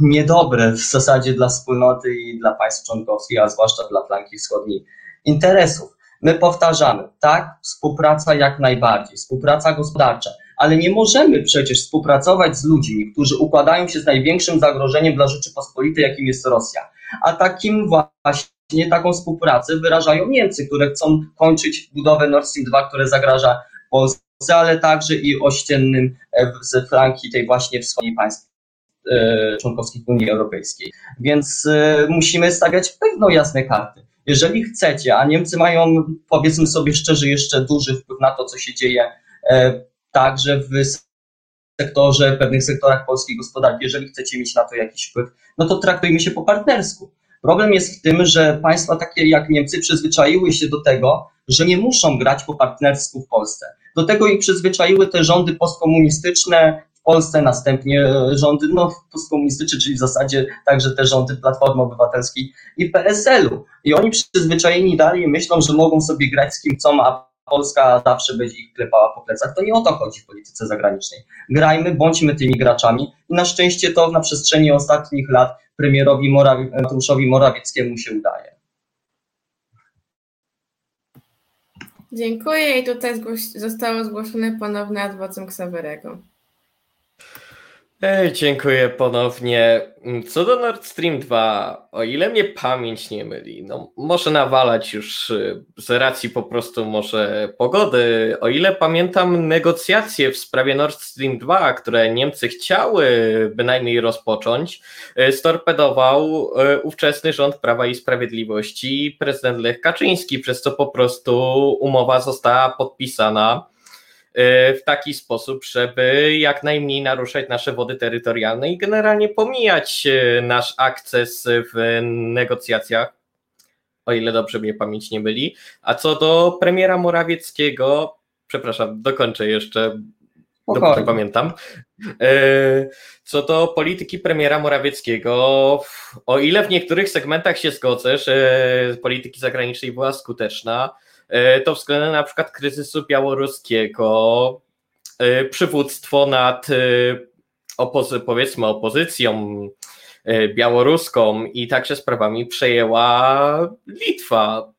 Speaker 2: niedobre w zasadzie dla wspólnoty i dla państw członkowskich, a zwłaszcza dla flanki wschodniej interesów. My powtarzamy, tak, współpraca jak najbardziej, współpraca gospodarcza, ale nie możemy przecież współpracować z ludźmi, którzy układają się z największym zagrożeniem dla Rzeczypospolitej, jakim jest Rosja. a takim właśnie taką współpracę wyrażają Niemcy, które chcą kończyć budowę Nord Stream 2, które zagraża Polsce, ale także i ościennym z flanki tej właśnie wschodniej państw członkowskich Unii Europejskiej. Więc musimy stawiać pewno jasne karty jeżeli chcecie, a Niemcy mają, powiedzmy sobie szczerze, jeszcze duży wpływ na to, co się dzieje e, także w sektorze, w pewnych sektorach polskiej gospodarki, jeżeli chcecie mieć na to jakiś wpływ, no to traktujmy się po partnersku. Problem jest w tym, że państwa takie jak Niemcy przyzwyczaiły się do tego, że nie muszą grać po partnersku w Polsce. Do tego ich przyzwyczaiły te rządy postkomunistyczne, Polsce, następnie e, rządy no, postkomunistyczne, czyli w zasadzie także te rządy Platformy Obywatelskiej i PSL-u. I oni przyzwyczajeni dalej myślą, że mogą sobie grać z kim chcą, a Polska zawsze będzie ich klepała po plecach. To nie o to chodzi w polityce zagranicznej. Grajmy, bądźmy tymi graczami i na szczęście to na przestrzeni ostatnich lat premierowi Morawi Mateuszowi Morawieckiemu się udaje.
Speaker 1: Dziękuję i tutaj zostało zgłoszone ponowne adwocem Ksawerego.
Speaker 3: Ej, dziękuję ponownie. Co do Nord Stream 2, o ile mnie pamięć nie myli, no może nawalać już y, z racji po prostu może pogody. O ile pamiętam negocjacje w sprawie Nord Stream 2, które Niemcy chciały bynajmniej rozpocząć, y, storpedował y, ówczesny rząd Prawa i Sprawiedliwości prezydent Lech Kaczyński, przez co po prostu umowa została podpisana w taki sposób, żeby jak najmniej naruszać nasze wody terytorialne i generalnie pomijać e, nasz akces w negocjacjach, o ile dobrze mnie pamięć nie myli. A co do premiera Morawieckiego, przepraszam, dokończę jeszcze, dopóki pamiętam. E, co do polityki premiera Morawieckiego, o ile w niektórych segmentach się zgodzę, że polityki zagranicznej była skuteczna, to względem na przykład kryzysu białoruskiego, e, przywództwo nad e, opozy powiedzmy opozycją białoruską i także sprawami przejęła Litwa.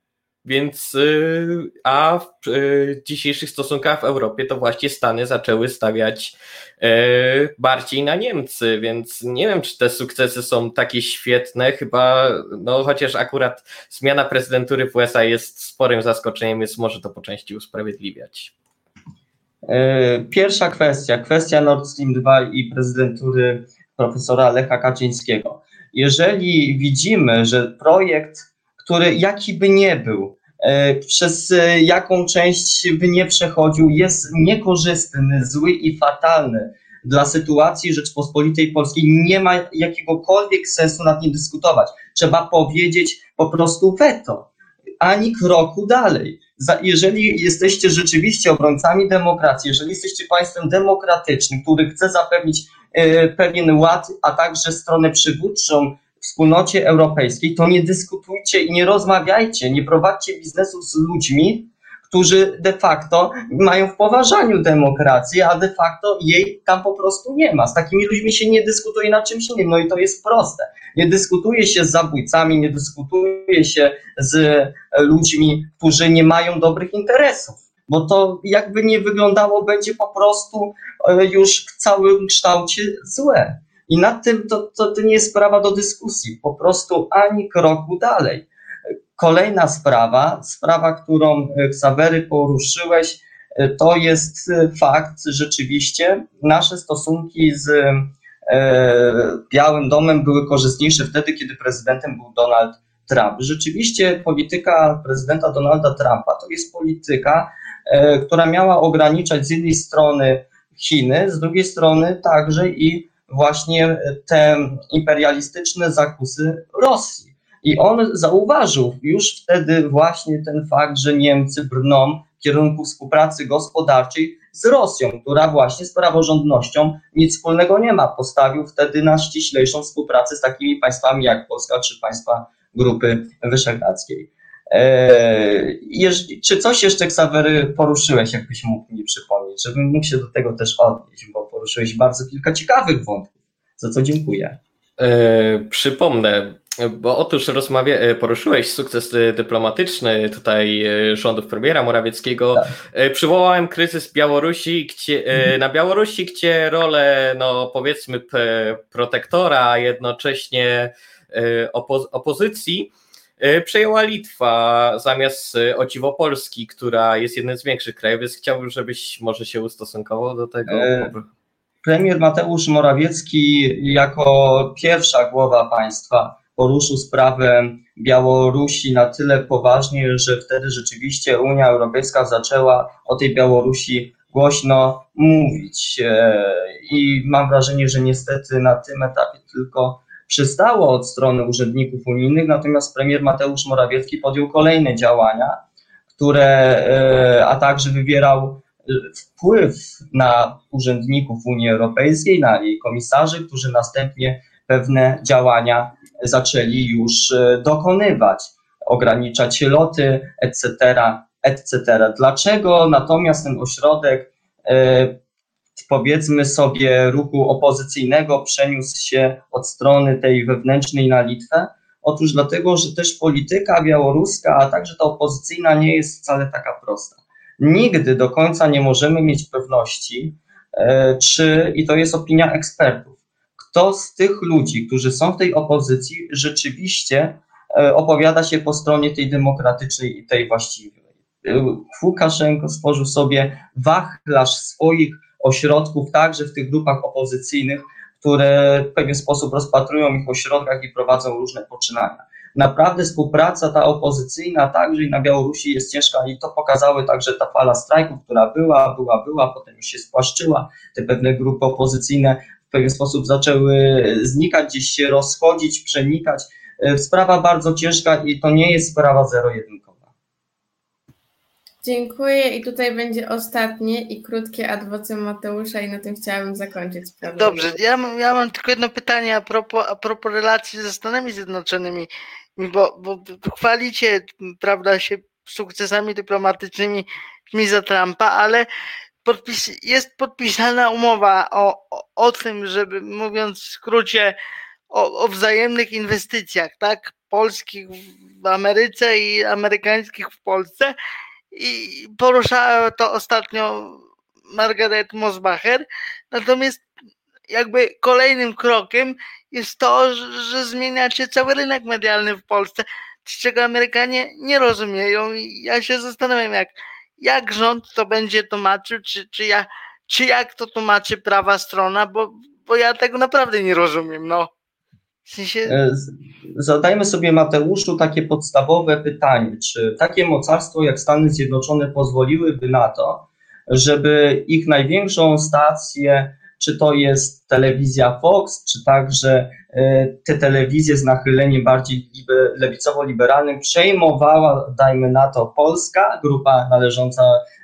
Speaker 3: Więc, y, a w y, dzisiejszych stosunkach w Europie to właśnie Stany zaczęły stawiać y, bardziej na Niemcy, więc nie wiem, czy te sukcesy są takie świetne. Chyba, no chociaż akurat zmiana prezydentury w USA jest sporym zaskoczeniem, więc może to po części usprawiedliwiać.
Speaker 2: Pierwsza kwestia, kwestia Nord Stream 2 i prezydentury profesora Lecha Kaczyńskiego. Jeżeli widzimy, że projekt który jaki by nie był, e, przez e, jaką część by nie przechodził, jest niekorzystny, zły i fatalny dla sytuacji Rzeczpospolitej Polskiej, nie ma jakiegokolwiek sensu nad nim dyskutować. Trzeba powiedzieć po prostu weto, ani kroku dalej. Jeżeli jesteście rzeczywiście obrońcami demokracji, jeżeli jesteście państwem demokratycznym, który chce zapewnić e, pewien ład, a także stronę przywódczą wspólnocie europejskiej, to nie dyskutujcie i nie rozmawiajcie, nie prowadźcie biznesu z ludźmi, którzy de facto mają w poważaniu demokrację, a de facto jej tam po prostu nie ma. Z takimi ludźmi się nie dyskutuje na czymś innym, no i to jest proste. Nie dyskutuje się z zabójcami, nie dyskutuje się z ludźmi, którzy nie mają dobrych interesów, bo to jakby nie wyglądało, będzie po prostu e, już w całym kształcie złe. I nad tym to, to, to nie jest sprawa do dyskusji, po prostu ani kroku dalej. Kolejna sprawa, sprawa, którą e, Ksawery poruszyłeś, e, to jest e, fakt rzeczywiście, nasze stosunki z Białym Domem były korzystniejsze wtedy, kiedy prezydentem był Donald Trump. Rzeczywiście polityka prezydenta Donalda Trumpa to jest polityka, która miała ograniczać z jednej strony Chiny, z drugiej strony także i właśnie te imperialistyczne zakusy Rosji. I on zauważył już wtedy właśnie ten fakt, że Niemcy brną w kierunku współpracy gospodarczej z Rosją, która właśnie z praworządnością nic wspólnego nie ma. Postawił wtedy na ściślejszą współpracę z takimi państwami jak Polska czy państwa Grupy Wyszehradzkiej. Eee, czy coś jeszcze, Ksawery, poruszyłeś, jakbyś mógł mi przypomnieć, żebym mógł się do tego też odnieść, bo poruszyłeś bardzo kilka ciekawych wątków, za co dziękuję.
Speaker 3: Eee, przypomnę, bo otóż rozmawia, e, poruszyłeś sukces e, dyplomatyczny tutaj e, rządów premiera Morawieckiego. Tak. Przywołałem kryzys Białorusi, gdzie, mhm. na Białorusi, gdzie rolę, no powiedzmy, protektora, a jednocześnie opo opozycji, przejęła Litwa zamiast o dziwo Polski, która jest jednym z większych krajów, więc chciałbym, żebyś może się ustosunkował do tego.
Speaker 2: Premier Mateusz Morawiecki jako pierwsza głowa państwa poruszył sprawę Białorusi na tyle poważnie, że wtedy rzeczywiście Unia Europejska zaczęła o tej Białorusi głośno mówić. E, I mam wrażenie, że niestety na tym etapie tylko przystało od strony urzędników unijnych, natomiast premier Mateusz Morawiecki podjął kolejne działania, które, e, a także wywierał e, wpływ na urzędników Unii Europejskiej, na jej komisarzy, którzy następnie pewne działania zaczęli już e, dokonywać, ograniczać loty, etc., etc. Dlaczego natomiast ten ośrodek, powiedzmy sobie, ruchu opozycyjnego przeniósł się od strony tej wewnętrznej na Litwę? Otóż dlatego, że też polityka białoruska, a także ta opozycyjna nie jest wcale taka prosta. Nigdy do końca nie możemy mieć pewności, e, czy, i to jest opinia ekspertów, kto z tych ludzi, którzy są w tej opozycji, rzeczywiście e, opowiada się po stronie tej demokratycznej i tej właściwej. E, Łukaszenko stworzył sobie wachlarz swoich ośrodków, także w tych grupach opozycyjnych, które w pewien sposób rozpatrują ich ośrodkach i prowadzą różne poczynania. Naprawdę współpraca ta opozycyjna także i na Białorusi jest ciężka i to pokazały także ta fala strajków, która była, była, była, potem już się spłaszczyła. Te pewne grupy opozycyjne w pewien sposób zaczęły znikać, gdzieś się rozchodzić, przenikać. E, sprawa bardzo ciężka i to nie jest sprawa zero-jedynkowa.
Speaker 1: Dziękuję i tutaj będzie ostatnie i krótkie adwocem Mateusza i na tym chciałabym zakończyć.
Speaker 4: Dobrze, ja, ja mam tylko jedno pytanie a propos, a propos relacji ze Stanami Zjednoczonymi, bo, bo chwalicie, prawda, się sukcesami dyplomatycznymi Miza Trumpa, ale podpis, jest podpisana umowa o, o, o tym, żeby mówiąc w skrócie, o, o wzajemnych inwestycjach, tak? Polskich w Ameryce i amerykańskich w Polsce. I poruszała to ostatnio Margaret Mosbacher. Natomiast jakby kolejnym krokiem jest to, że zmieniacie cały rynek medialny w Polsce, czego Amerykanie nie rozumieją. I ja się zastanawiam, jak jak rząd to będzie tłumaczył, czy, czy, ja, czy jak to tłumaczy prawa strona, bo, bo ja tego naprawdę nie rozumiem. No.
Speaker 2: W sensie... E, zadajmy sobie, Mateuszu, takie podstawowe pytanie: czy takie mocarstwo jak Stany Zjednoczone pozwoliłyby na to, żeby ich największą stację, czy to jest telewizja Fox, czy także e, te telewizje z nachyleniem bardziej lewicowo-liberalnym przejmowała, dajmy na to, Polska, grupa należąca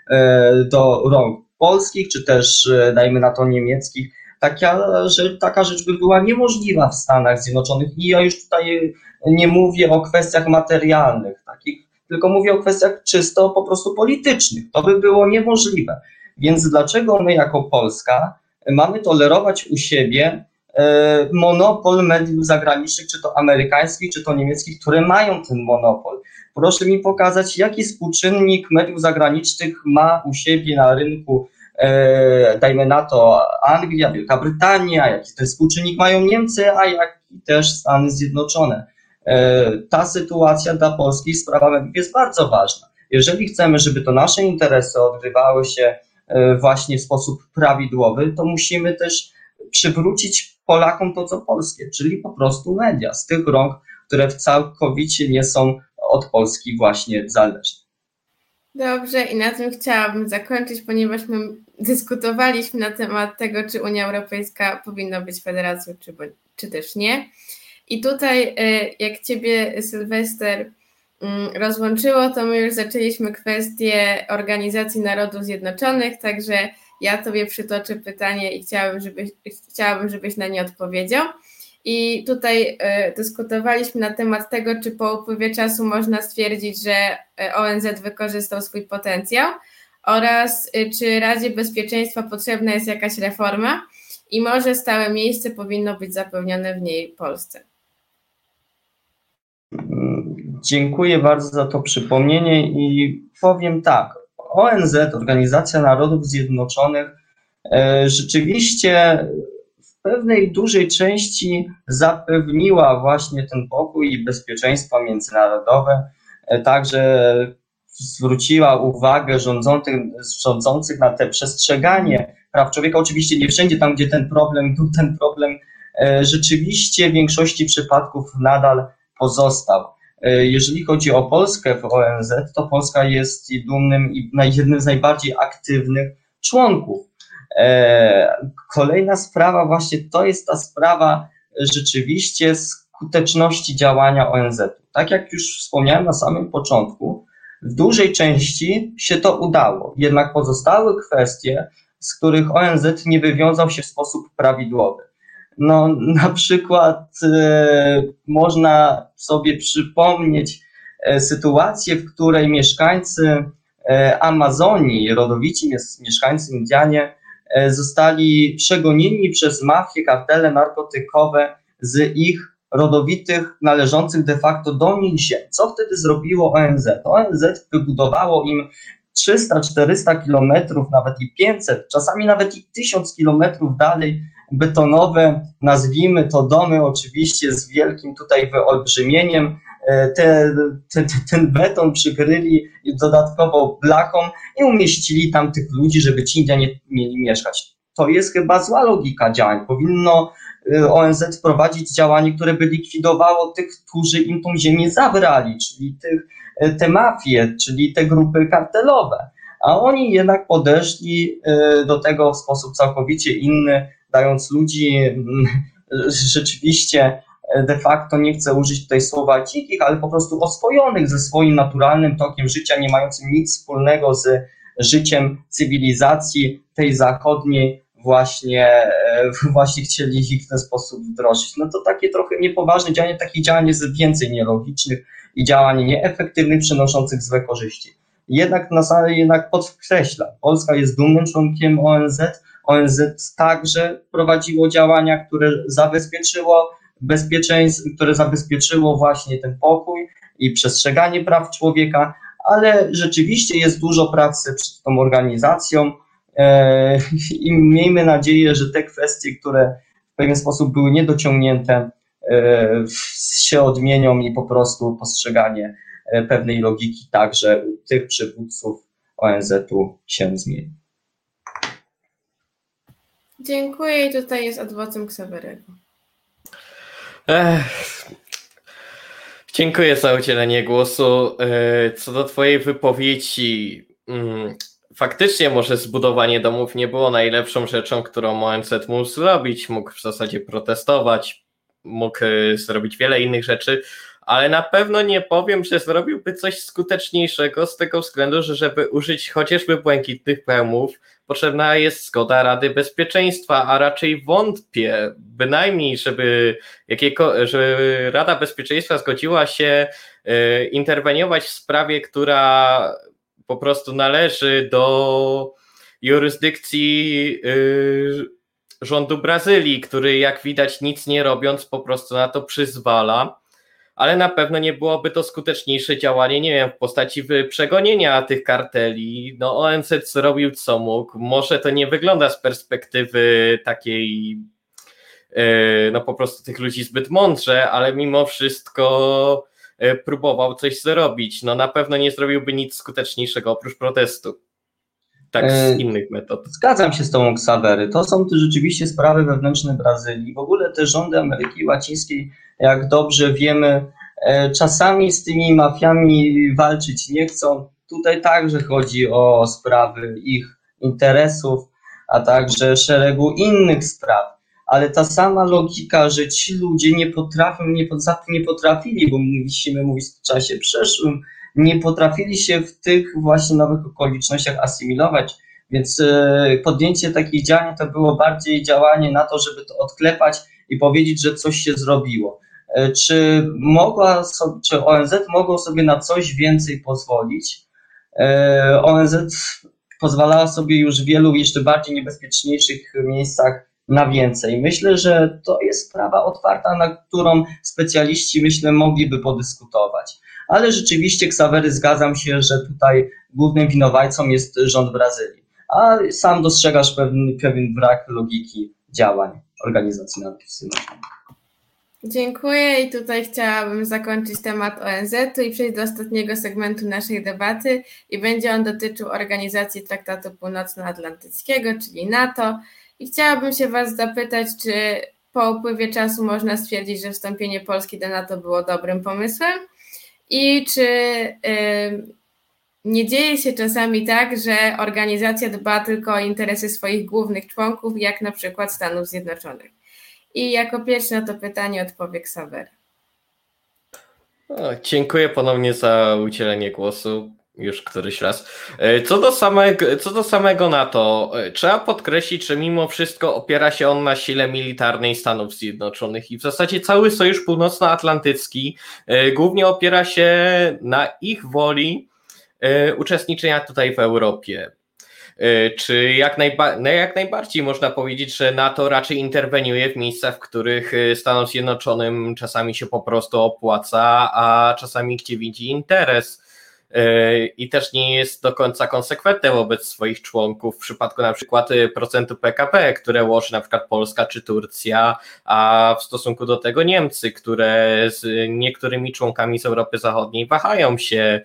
Speaker 2: e, do rąk polskich, czy też, dajmy na to, niemieckich. Taka, że, taka rzecz by była niemożliwa w Stanach Zjednoczonych. I ja już tutaj nie mówię o kwestiach materialnych, takich, tylko mówię o kwestiach czysto po prostu politycznych. To by było niemożliwe. Więc dlaczego my jako Polska mamy tolerować u siebie e, monopol mediów zagranicznych, czy to amerykańskich, czy to niemieckich, które mają ten monopol. Proszę mi pokazać, jaki współczynnik mediów zagranicznych ma u siebie na rynku, dajmy na to Anglia, Wielka Brytania, jaki ten współczynnik mają Niemcy, a jaki też Stany Zjednoczone. E, ta sytuacja dla Polski sprawa mediów jest bardzo ważna. Jeżeli chcemy, żeby to nasze interesy odgrywały się E, właśnie w sposób prawidłowy, to musimy też przywrócić Polakom to, co polskie, czyli po prostu media z tych rąk, które całkowicie nie są od Polski właśnie zależne.
Speaker 1: Dobrze, i na tym chciałabym zakończyć, ponieważ my dyskutowaliśmy na temat tego, czy Unia Europejska powinna być federacją, czy, czy też nie. I tutaj, e, jak Ciebie, Sylwester, Mm, rozłączyło, to my już zaczęliśmy kwestię Organizacji Narodów Zjednoczonych, także ja Tobie przytoczę pytanie i chciałabym, żebyś, chciałabym, żebyś na nie odpowiedział. I tutaj y, dyskutowaliśmy na temat tego, czy po upływie czasu można stwierdzić, że e, ONZ wykorzystał swój potencjał oraz y, czy Radzie Bezpieczeństwa potrzebna jest jakaś reforma i może stałe miejsce powinno być zapewnione w niej Polsce.
Speaker 2: Dziękuję bardzo za to przypomnienie i powiem tak. ONZ, Organizacja Narodów Zjednoczonych, e, rzeczywiście pewnej dużej części zapewniła właśnie ten pokój i bezpieczeństwo międzynarodowe, także zwróciła uwagę rządzących, rządzących na te przestrzeganie praw człowieka. Oczywiście nie wszędzie tam, gdzie ten problem był, ten problem rzeczywiście w większości przypadków nadal pozostał. E, jeżeli chodzi o Polskę w ONZ, to Polska jest dumnym i jednym z najbardziej aktywnych członków. E, kolejna sprawa, właśnie to jest ta sprawa rzeczywiście skuteczności działania ONZ. Tak jak już wspomniałem na samym początku, w dużej części się to udało, jednak pozostały kwestie, z których ONZ nie wywiązał się w sposób prawidłowy. No, na przykład e, można sobie przypomnieć e, sytuację, w której mieszkańcy e, Amazonii, rodowici mieszkańcy Indianie, zostali przegonieni przez mafię, kartele narkotykowe z ich rodowitych, należących de facto do nich ziem. Co wtedy zrobiło ONZ? ONZ wybudowało im 300-400 kilometrów, nawet i 500, czasami nawet i 1000 kilometrów dalej betonowe, nazwijmy to domy, oczywiście z wielkim tutaj wyolbrzymieniem. E, te, te, ten beton przykryli dodatkowo blachą i umieścili tam tych ludzi, żeby ci Indianie mieli mieszkać. To jest chyba zła logika działań. Powinno e, ONZ wprowadzić działanie, które by likwidowało tych, którzy im tą ziemię zabrali, czyli tych, e, te mafie, czyli te grupy kartelowe. A oni jednak podeszli do tego w sposób całkowicie inny, dając ludzi mm, rzeczywiście de facto nie chcę użyć tutaj słowa dzikich, ale po prostu oswojonych ze swoim naturalnym tokiem życia, nie mającym nic wspólnego z życiem cywilizacji tej zachodniej, właśnie, e, właśnie chcieli ich w ten sposób wdrożyć. No to takie trochę niepoważne działanie, takich działań jest więcej nielogicznych i działań nieefektywnych, przynoszących złe korzyści. Jednak na samym jednak podkreślam, Polska jest dumnym członkiem ONZ, ONZ także prowadziło działania, które zabezpieczyło bezpieczeństwo, które zabezpieczyło właśnie ten pokój i przestrzeganie praw człowieka, ale rzeczywiście jest dużo pracy przed tą organizacją e, i miejmy nadzieję, że te kwestie, które w pewien sposób były niedociągnięte, e, się odmienią i po prostu postrzeganie e, pewnej logiki także u tych przywódców ONZ-u się zmieni.
Speaker 1: Dziękuję i tutaj jest adwocem Ksawerego.
Speaker 3: Dziękuję za udzielenie głosu. E, co do Twojej wypowiedzi, mm, faktycznie może zbudowanie domów nie było najlepszą rzeczą, którą ONZ mógł zrobić. Mógł w zasadzie protestować, mógł e, zrobić wiele innych rzeczy, ale na pewno nie powiem, że zrobiłby coś skuteczniejszego z tego względu, że żeby użyć chociażby błękitnych pełmów, potrzebna jest zgoda Rady Bezpieczeństwa, a raczej wątpię, bynajmniej, żeby, jakiego, żeby Rada Bezpieczeństwa zgodziła się y, interweniować w sprawie, która po prostu należy do jurysdykcji y, rządu Brazylii, który jak widać nic nie robiąc po prostu na to przyzwala ale na pewno nie byłoby to skuteczniejsze działanie, nie wiem, w postaci przegonienia tych karteli. No ONZ zrobił co mógł. Może to nie wygląda z perspektywy takiej e, no po prostu tych ludzi zbyt mądrze, ale mimo wszystko e, próbował coś zrobić. No na pewno nie zrobiłby nic skuteczniejszego oprócz protestu. Tak, z e, innych metod.
Speaker 2: Zgadzam się z tą Ksawery. To są rzeczywiście sprawy wewnętrzne Brazylii. W ogóle te rządy Ameryki Łacińskiej jak dobrze wiemy, e, czasami z tymi mafiami walczyć nie chcą. Tutaj także chodzi o sprawy ich interesów, a także szeregu innych spraw. Ale ta sama logika, że ci ludzie nie potrafią, nie, nie potrafili, bo musimy mówić w czasie przeszłym, nie potrafili się w tych właśnie nowych okolicznościach asymilować. Więc e, podjęcie takich działań to było bardziej działanie na to, żeby to odklepać i powiedzieć, że coś się zrobiło. E, czy, mogła, czy ONZ mogło sobie na coś więcej pozwolić? E, ONZ pozwalała sobie już w wielu jeszcze bardziej niebezpieczniejszych miejscach na więcej. Myślę, że to jest sprawa otwarta, na którą specjaliści, myślę, mogliby podyskutować. Ale rzeczywiście, Ksawery, zgadzam się, że tutaj głównym winowajcą jest rząd Brazylii. A sam dostrzegasz pewien, pewien brak logiki działań organizacji zjednoczonych.
Speaker 1: Dziękuję i tutaj chciałabym zakończyć temat ONZ-u i przejść do ostatniego segmentu naszej debaty i będzie on dotyczył Organizacji Traktatu Północnoatlantyckiego, czyli NATO. I chciałabym się Was zapytać, czy po upływie czasu można stwierdzić, że wstąpienie Polski do NATO było dobrym pomysłem i czy nie dzieje się czasami tak, że organizacja dba tylko o interesy swoich głównych członków, jak na przykład Stanów Zjednoczonych. I jako pierwszy na to pytanie odpowie Ksawer.
Speaker 3: Dziękuję ponownie za udzielenie głosu już któryś raz. E, co do, samego, co do samego NATO, e, trzeba podkreślić, że mimo wszystko opiera się on na sile militarnej Stanów Zjednoczonych i w zasadzie cały Sojusz Północnoatlantycki e, głównie opiera się na ich woli uczestniczenia tutaj w Europie. Czy jak, najba no jak najbardziej można powiedzieć, że NATO raczej interweniuje w miejscach, w których Stanom Zjednoczonym czasami się po prostu opłaca, a czasami gdzie widzi interes i też nie jest do końca konsekwentne wobec swoich członków w przypadku na przykład y, procentu PKB, które łoży na przykład Polska czy Turcja, a w stosunku do tego Niemcy, które z niektórymi członkami z Europy Zachodniej wahają się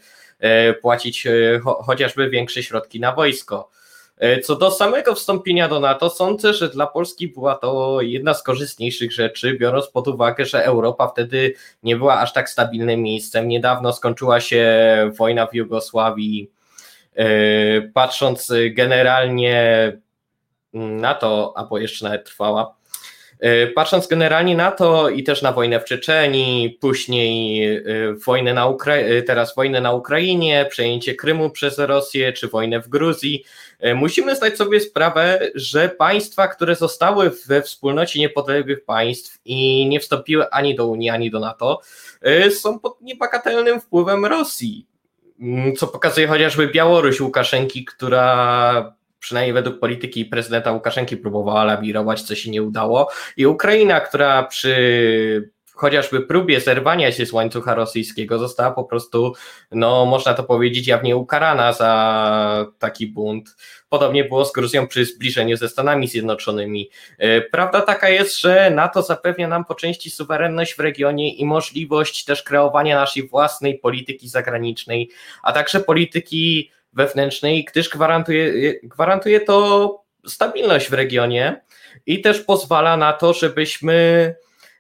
Speaker 3: y, płacić y, chociażby większe środki na wojsko. E, co do samego wstąpienia do NATO, sądzę, że dla Polski była to jedna z korzystniejszych rzeczy, biorąc pod uwagę, że Europa wtedy nie była aż tak stabilnym miejscem. Niedawno skończyła się wojna w Jugosławii. E, patrząc generalnie na to, albo jeszcze nawet trwała, patrząc generalnie na to i też na wojnę w Czeczeni, później e, wojnę na Ukra e, teraz wojnę na Ukrainie, przejęcie Krymu przez Rosję, czy wojnę w Gruzji, musimy zdać sobie sprawę, że państwa, które zostały we wspólnocie niepodległych państw i nie wstąpiły ani do Unii, ani do NATO, są pod niebagatelnym wpływem Rosji. Mm, co pokazuje chociażby Białoruś Łukaszenki, która przynajmniej według polityki prezydenta Łukaszenki próbowała lawirować, co się nie udało. I Ukraina, która przy chociażby próbie zerwania się z łańcucha rosyjskiego została po prostu, no można to powiedzieć, jawnie ukarana za taki bunt. Podobnie było z Gruzją przy zbliżeniu ze Stanami Zjednoczonymi. E, prawda taka jest, że NATO zapewnia nam po części suwerenność w regionie i możliwość też kreowania naszej własnej polityki zagranicznej, a także polityki wewnętrznej, gdyż gwarantuje, gwarantuje to stabilność w regionie i też pozwala na to, żebyśmy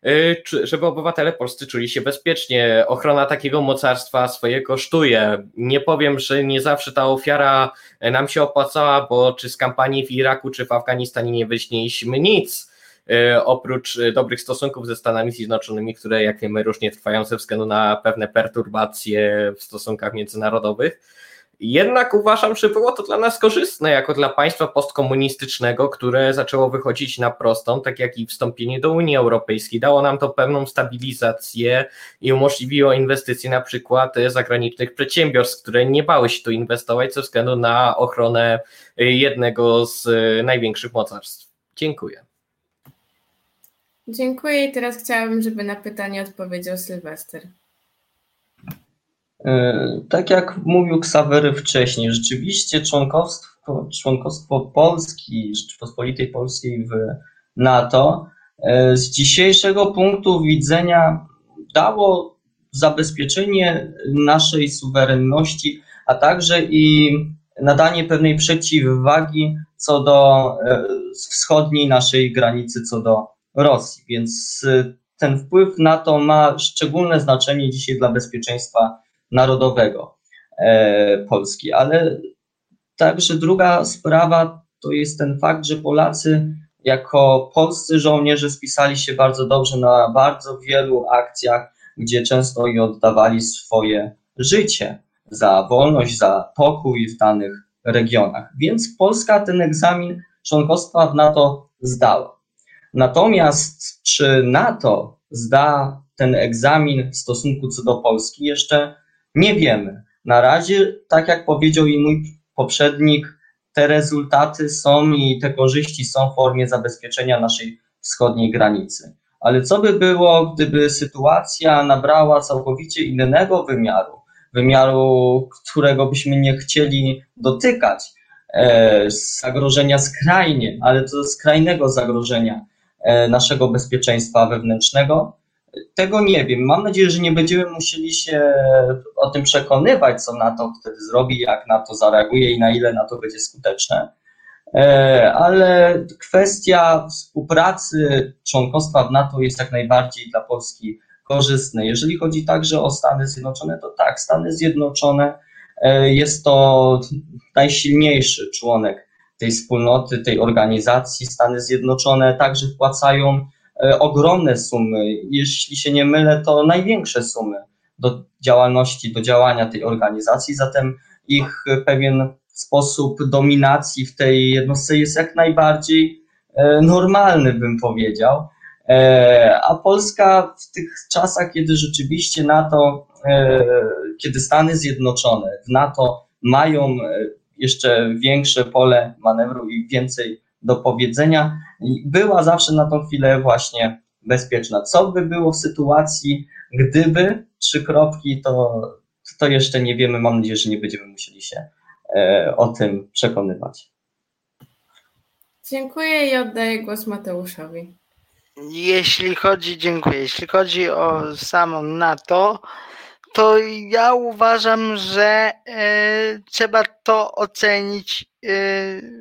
Speaker 3: y, żeby obywatele polscy czuli się bezpiecznie. Ochrona takiego mocarstwa swoje kosztuje. Nie powiem, że nie zawsze ta ofiara nam się opłacała, bo czy z kampanii w Iraku, czy w Afganistanie nie wyśmieliśmy nic, y, oprócz dobrych stosunków ze Stanami Zjednoczonymi, które jak wiemy różnie trwają ze względu na pewne perturbacje w stosunkach międzynarodowych. Jednak uważam, że było to dla nas korzystne, jako dla państwa postkomunistycznego, które zaczęło wychodzić na prostą, tak jak i wstąpienie do Unii Europejskiej. Dało nam to pewną stabilizację i umożliwiło inwestycje na przykład zagranicznych przedsiębiorstw, które nie bały się tu inwestować ze względu na ochronę jednego z największych mocarstw. Dziękuję.
Speaker 1: Dziękuję i teraz chciałabym, żeby na pytanie odpowiedział Sylwester.
Speaker 2: E, tak jak mówił Ksawery wcześniej, rzeczywiście członkostwo, członkostwo Polski, Rzeczypospolitej Polskiej w NATO e, z dzisiejszego punktu widzenia dało zabezpieczenie naszej suwerenności, a także i nadanie pewnej przeciwwagi co do e, wschodniej naszej granicy, co do Rosji. Więc ten wpływ NATO ma szczególne znaczenie dzisiaj dla bezpieczeństwa narodowego e, Polski. Ale także druga sprawa to jest ten fakt, że Polacy jako polscy żołnierze spisali się bardzo dobrze na bardzo wielu akcjach, gdzie często i oddawali swoje życie za wolność, za pokój w danych regionach. Więc Polska ten egzamin członkostwa w NATO zdała. Natomiast czy NATO zda ten egzamin w stosunku co do Polski, jeszcze nie wiemy. Na razie, tak jak powiedział i mój poprzednik, te rezultaty są i te korzyści są w formie zabezpieczenia naszej wschodniej granicy. Ale co by było, gdyby sytuacja nabrała całkowicie innego wymiaru, wymiaru, którego byśmy nie chcieli dotykać, e, zagrożenia skrajnie, ale to skrajnego zagrożenia naszego bezpieczeństwa wewnętrznego. Tego nie wiem. Mam nadzieję, że nie będziemy musieli się o tym przekonywać, co NATO wtedy zrobi, jak NATO zareaguje i na ile NATO będzie skuteczne. E, ale kwestia współpracy, członkostwa w NATO jest jak najbardziej dla Polski korzystne. Jeżeli chodzi także o Stany Zjednoczone, to tak, Stany Zjednoczone e, jest to najsilniejszy członek tej wspólnoty, tej organizacji. Stany Zjednoczone także wpłacają ogromne sumy, jeśli się nie mylę, to największe sumy do działalności, do działania tej organizacji, zatem ich pewien sposób dominacji w tej jednostce jest jak najbardziej e, normalny, bym powiedział. E, a Polska w tych czasach, kiedy rzeczywiście NATO, e, kiedy Stany Zjednoczone w NATO mają jeszcze większe pole manewru i więcej do powiedzenia, była zawsze na tą chwilę właśnie bezpieczna. Co by było w sytuacji, gdyby trzy kropki, to, to jeszcze nie wiemy. Mam nadzieję, że nie będziemy musieli się E, o tym przekonywać.
Speaker 1: Dziękuję i oddaję głos Mateuszowi.
Speaker 4: Jeśli chodzi, dziękuję. Jeśli chodzi o samą NATO, to ja uważam, że e, trzeba to ocenić e,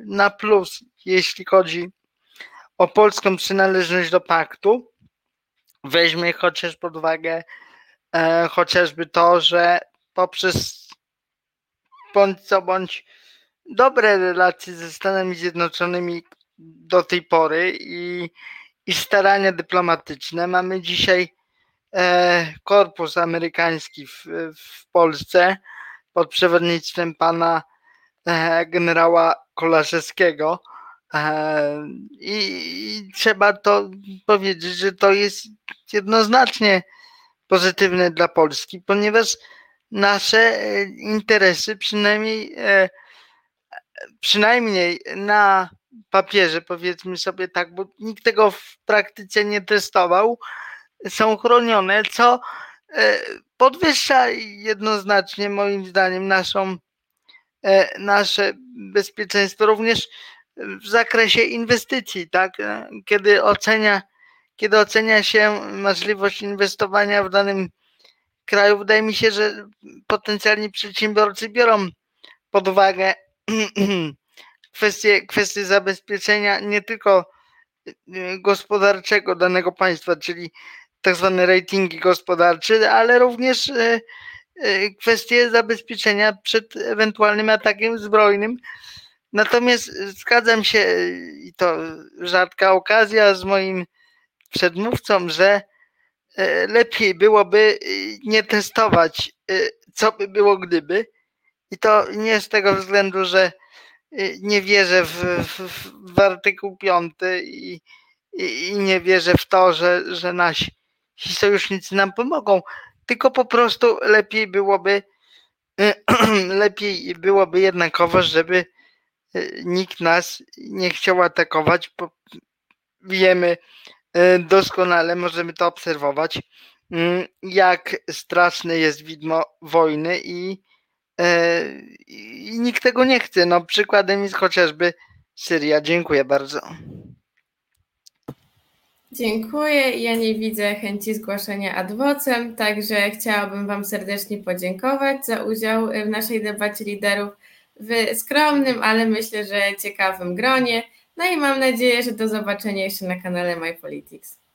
Speaker 4: na plus, jeśli chodzi o polską przynależność do paktu. Weźmy chociaż pod uwagę e, chociażby to, że poprzez bądź co bądź dobre relacje ze Stanami Zjednoczonymi do tej pory i, i starania dyplomatyczne. Mamy dzisiaj korpus amerykański w, w Polsce pod przewodnictwem pana e, generała Kolaszewskiego. E, i, trzeba to powiedzieć, że to jest jednoznacznie pozytywne dla Polski, ponieważ nasze e, interesy, przynajmniej, e, przynajmniej na papierze, powiedzmy sobie tak, bo nikt tego w praktyce nie testował, są chronione, co e, podwyższa jednoznacznie moim zdaniem naszą, nasze bezpieczeństwo również w zakresie inwestycji, tak? Kiedy ocenia, kiedy ocenia się możliwość inwestowania w danym kraju. Wydaje mi się, że potencjalni przedsiębiorcy biorą pod uwagę kwestie, kwestie zabezpieczenia nie tylko gospodarczego danego państwa, czyli tak zwane ratingi gospodarcze, ale również y, y, kwestie zabezpieczenia przed ewentualnym atakiem zbrojnym. Natomiast zgadzam się, i to rzadka okazja z moim przedmówcą, że E, lepiej byłoby nie testować, co by było gdyby. I to nie z tego względu, że nie wierzę w, w, w artykuł 5 i, i, i, nie wierzę w to, że, że nasi sojusznicy nam pomogą, tylko po prostu lepiej byłoby lepiej byłoby jednakowo, żeby nikt nas nie chciał atakować, bo wiemy, E, doskonale możemy to obserwować, mm, jak straszne jest widmo wojny i, e, i nikt tego nie chce. No, przykładem jest chociażby Syria. Dziękuję bardzo.
Speaker 1: Dziękuję. Ja nie widzę chęci zgłaszania adwocem, także chciałabym Wam serdecznie podziękować za udział w naszej debacie liderów w skromnym, ale myślę, że ciekawym gronie. No i mam nadzieję, że do zobaczenia jeszcze na kanale My Politics.